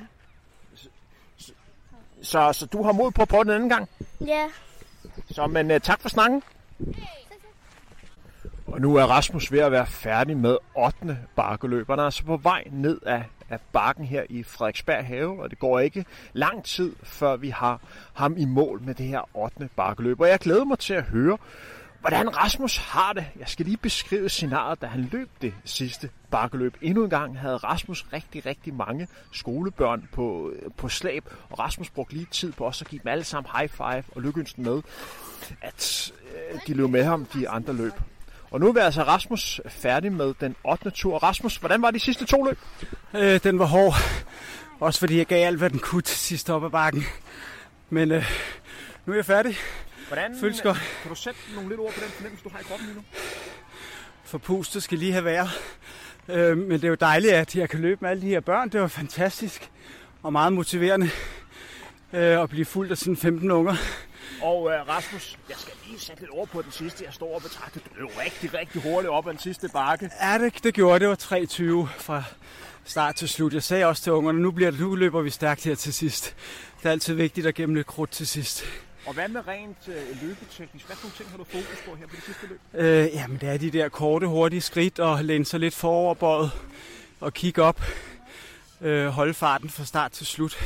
Så, så du har mod på at prøve den anden gang. Ja. Så men uh, tak for snakken. Og nu er Rasmus ved at være færdig med 8. bakkeløb. Han er altså på vej ned af, af bakken her i Frederiksberg Have, og det går ikke lang tid, før vi har ham i mål med det her 8. bakkeløb. Og jeg glæder mig til at høre, Hvordan Rasmus har det? Jeg skal lige beskrive scenariet, da han løb det sidste bakkeløb. Endnu en gang havde Rasmus rigtig, rigtig mange skolebørn på, på slæb, og Rasmus brugte lige tid på også at give dem alle sammen high five og lykkeønske med, at øh, de løb med ham de andre løb. Og nu er altså Rasmus færdig med den 8. tur. Rasmus, hvordan var de sidste to løb? Øh, den var hård. Også fordi jeg gav alt, hvad den kunne til sidst op ad bakken. Men øh, nu er jeg færdig. Hvordan, Føles godt. Kan du sætte nogle lidt ord på den fornemmelse, du har i kroppen lige nu? For pustet skal lige have været. Øh, men det er jo dejligt, at jeg kan løbe med alle de her børn. Det var fantastisk og meget motiverende øh, at blive fuldt af sådan 15 unger. Og øh, Rasmus, jeg skal lige sætte lidt ord på den sidste. Jeg står og betragter, du løb rigtig, rigtig hurtigt op ad den sidste bakke. Ja, det, det gjorde det. var 3.20 fra start til slut. Jeg sagde også til ungerne, nu, bliver det, nu løber vi stærkt her til sidst. Det er altid vigtigt at gemme lidt krudt til sidst. Og hvad med rent øh, løbeteknisk? Hvad for ting har du fokus på her på det sidste løb? Øh, jamen, det er de der korte, hurtige skridt og læne sig lidt foroverbøjet og kigge op. Øh, holde farten fra start til slut.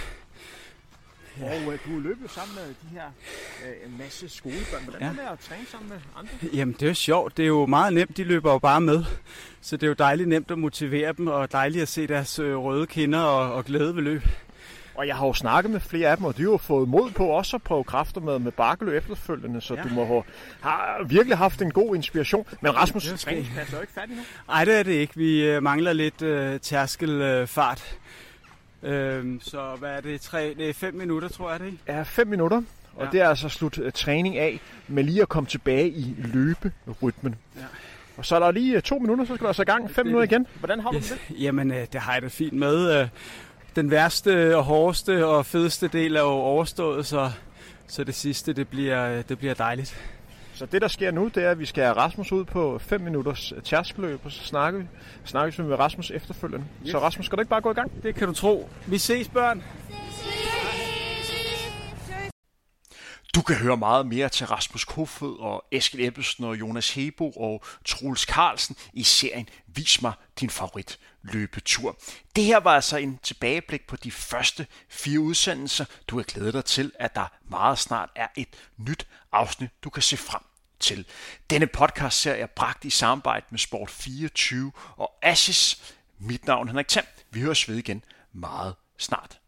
Ja. Og øh, du løber jo sammen med de her øh, en masse skolebørn. Hvordan ja. er det at træne sammen med andre? Jamen, det er jo sjovt. Det er jo meget nemt. De løber jo bare med. Så det er jo dejligt nemt at motivere dem, og dejligt at se deres øh, røde kinder og, og glæde ved løb. Og jeg har jo snakket med flere af dem, og de har jo fået mod på også at prøve kræfter med, med bakkeløb efterfølgende, så ja. du må have, har virkelig haft en god inspiration. Men Rasmus, træningspas er jo ikke færdig nu? Nej, det er det ikke. Vi øh, mangler lidt øh, tærskelfart. Øh, så hvad er det? Tre, det er fem minutter, tror jeg det, ikke? Ja, fem minutter. Og ja. det er altså slut uh, træning af med lige at komme tilbage i løberytmen. Ja. Og så er der lige uh, to minutter, så skal du altså i gang. Fem minutter igen. Hvordan har du yes. det? Jamen, uh, det har jeg det fint med. Den værste og hårdeste og fedeste del er jo overstået, så, så det sidste, det bliver, det bliver dejligt. Så det, der sker nu, det er, at vi skal have Rasmus ud på 5 minutters tærskeløb, og så snakker vi, snakker vi med Rasmus efterfølgende. Yes. Så Rasmus, skal du ikke bare gå i gang? Det kan du tro. Vi ses, børn. Du kan høre meget mere til Rasmus Kofod og Eskild Ebbesen og Jonas Hebo og Troels Carlsen i serien Vis mig din favorit løbetur. Det her var altså en tilbageblik på de første fire udsendelser. Du kan glæde dig til, at der meget snart er et nyt afsnit, du kan se frem til. Denne podcast serie jeg bragt i samarbejde med Sport24 og Ashes. Mit navn er Henrik Tam. Vi høres ved igen meget snart.